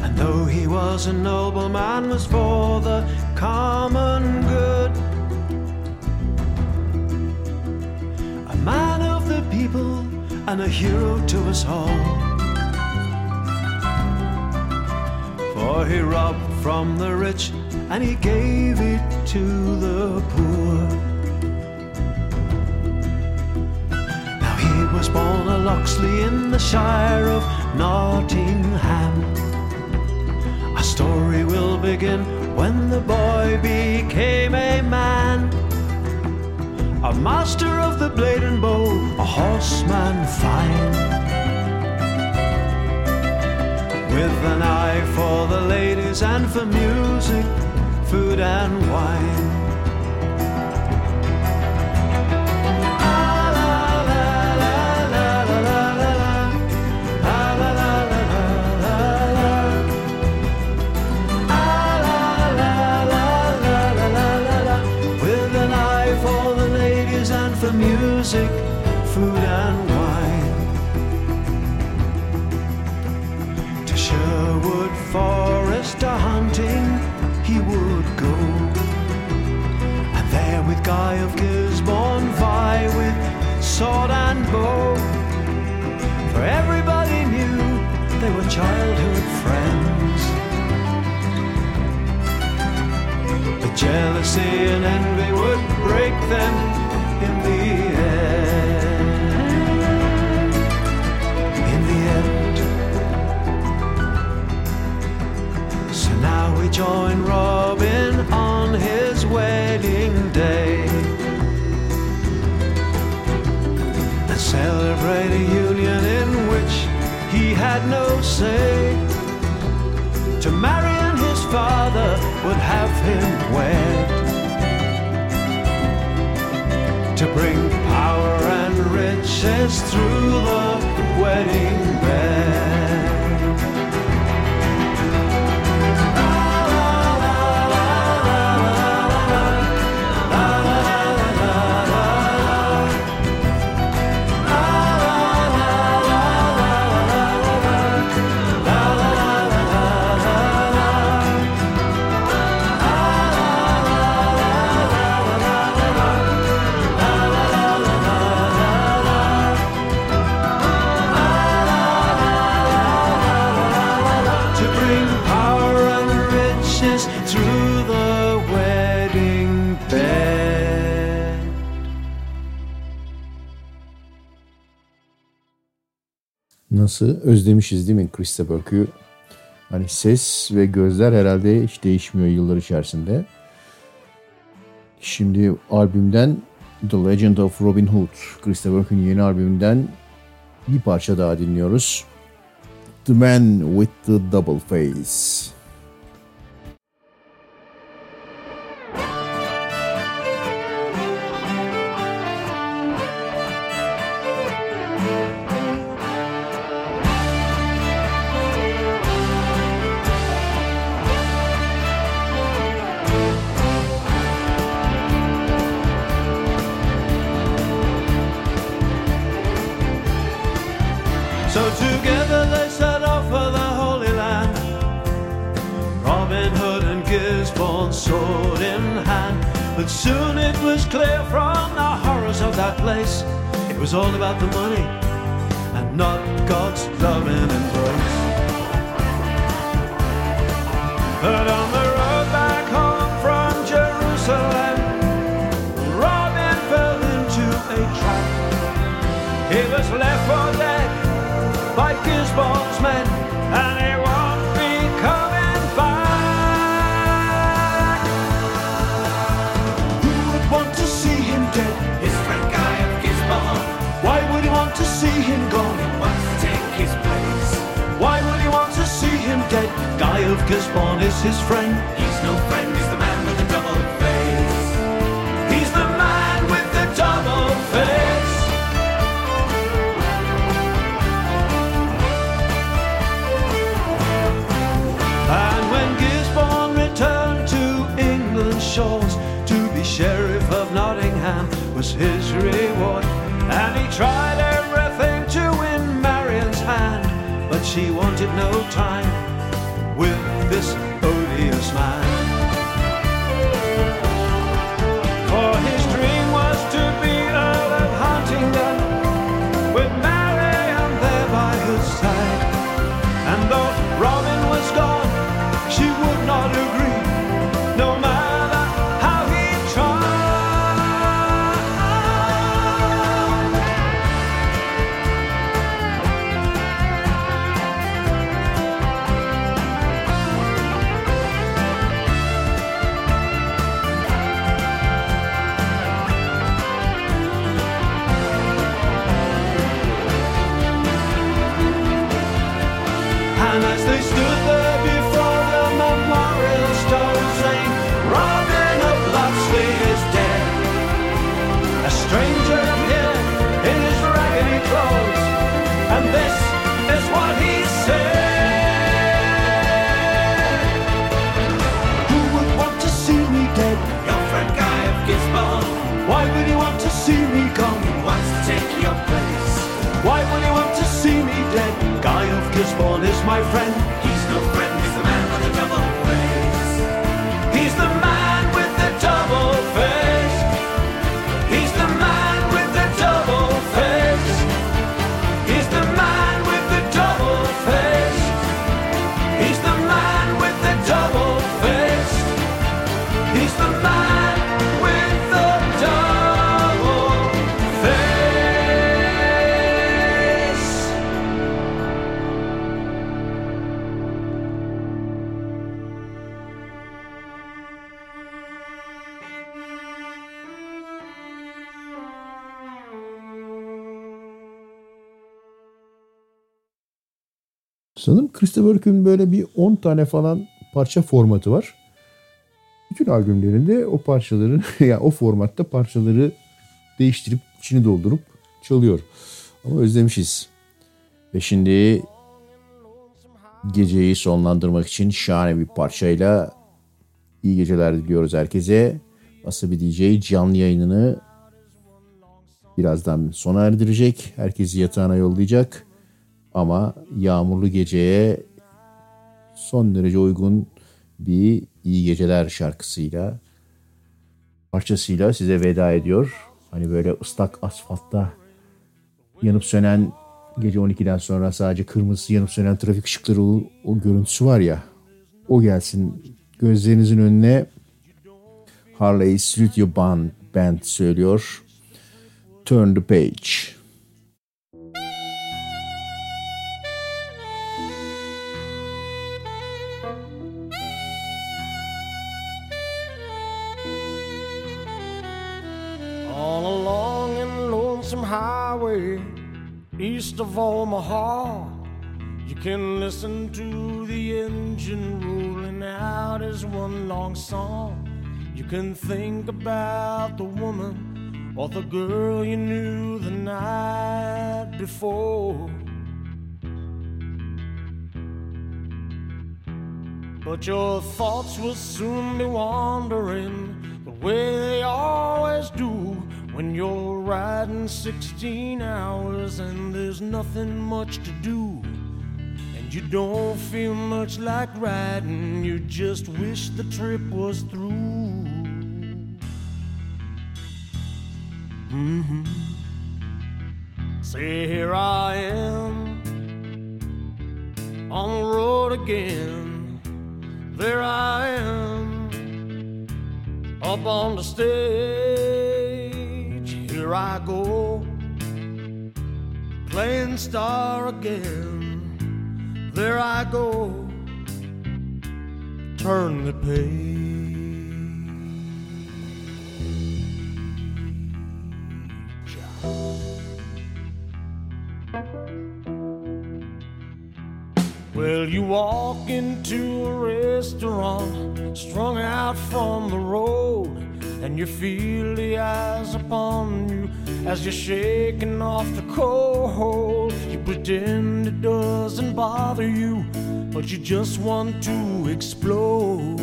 And though he was a nobleman, was for the common good. A man of the people and a hero to us all. For he robbed from the rich and he gave it to the poor. Was born a Locksley in the Shire of Nottingham. A story will begin when the boy became a man. A master of the blade and bow, a horseman fine. With an eye for the ladies and for music, food and wine. Guy of Gisborne vie with sword and bow. For everybody knew they were childhood friends. But jealousy and envy would break them in the end. In the end. So now we join Robin on his wedding celebrate a union in which he had no say. To Marion, his father would have him wed. To bring power and riches through the wedding bed. Nasıl özlemişiz değil mi Chris Burke'ü? Hani ses ve gözler herhalde hiç değişmiyor yıllar içerisinde. Şimdi albümden The Legend of Robin Hood, Chris Burke'ün yeni albümünden bir parça daha dinliyoruz. The Man with the Double Face. Sanırım Christopher Kirk'ün böyle bir 10 tane falan parça formatı var. Bütün albümlerinde o parçaları yani o formatta parçaları değiştirip içini doldurup çalıyor. Ama özlemişiz. Ve şimdi geceyi sonlandırmak için şahane bir parçayla iyi geceler diliyoruz herkese. Asabi DJ canlı yayınını birazdan sona erdirecek. Herkesi yatağına yollayacak. Ama yağmurlu geceye son derece uygun bir iyi geceler şarkısıyla parçasıyla size veda ediyor. Hani böyle ıslak asfaltta yanıp sönen gece 12'den sonra sadece kırmızı yanıp sönen trafik ışıkları o, o görüntüsü var ya o gelsin gözlerinizin önüne Harley Studio Band, Band söylüyor. Turn the page. On a long and lonesome highway east of Omaha, you can listen to the engine rolling out as one long song. You can think about the woman or the girl you knew the night before. But your thoughts will soon be wandering way they always do when you're riding 16 hours and there's nothing much to do. And you don't feel much like riding, you just wish the trip was through. Mm-hmm. Say, here I am on the road again. There I am up on the stage. Here I go playing star again. There I go. Turn the page. Well, you walk into a restaurant strung out from the road, and you feel the eyes upon you as you're shaking off the cold. You pretend it doesn't bother you, but you just want to explode.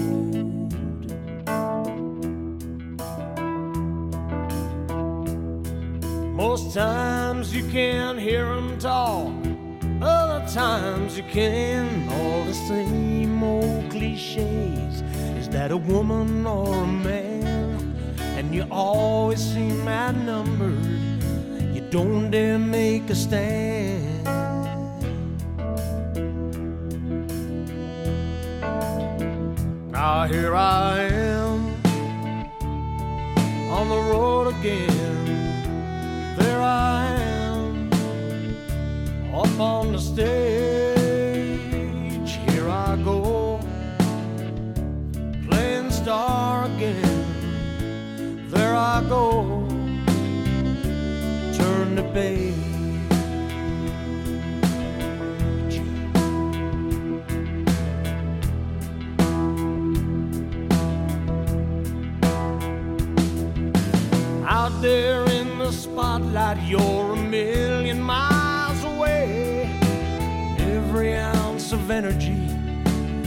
Most times you can't hear them talk, other times you can. All the same old cliches. Is that a woman or a man? And you always seem outnumbered. You don't dare make a stand. Now here I am on the road again. There I am up on the stage. Here I go, playing star again. There I go, turn the page. Out there in the spotlight, you're a million miles Every ounce of energy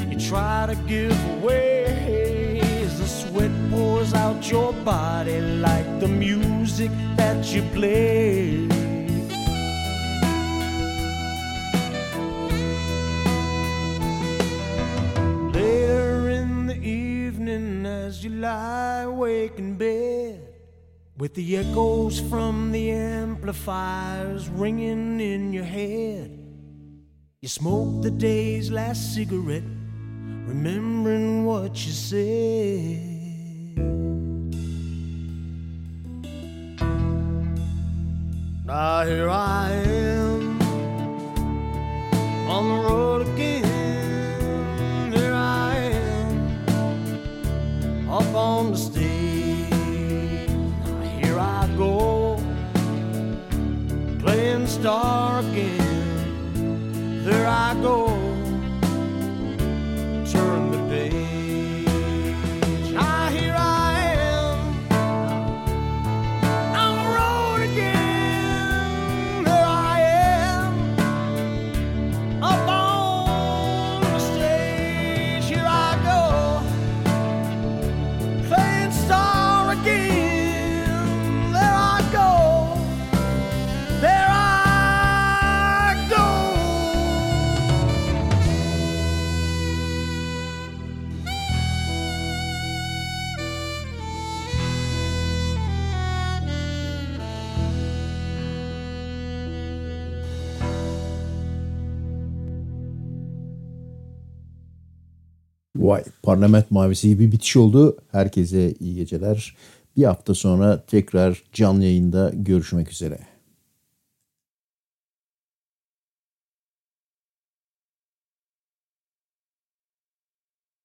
you try to give away as the sweat pours out your body like the music that you play. Later in the evening, as you lie awake in bed, with the echoes from the amplifiers ringing in your head, you smoke the day's last cigarette, remembering what you said. Now here I am on the road again. Here I am up on the stage. Now here I go playing star again. There I go. Vay parlament mavisi gibi bitiş oldu. Herkese iyi geceler. Bir hafta sonra tekrar canlı yayında görüşmek üzere.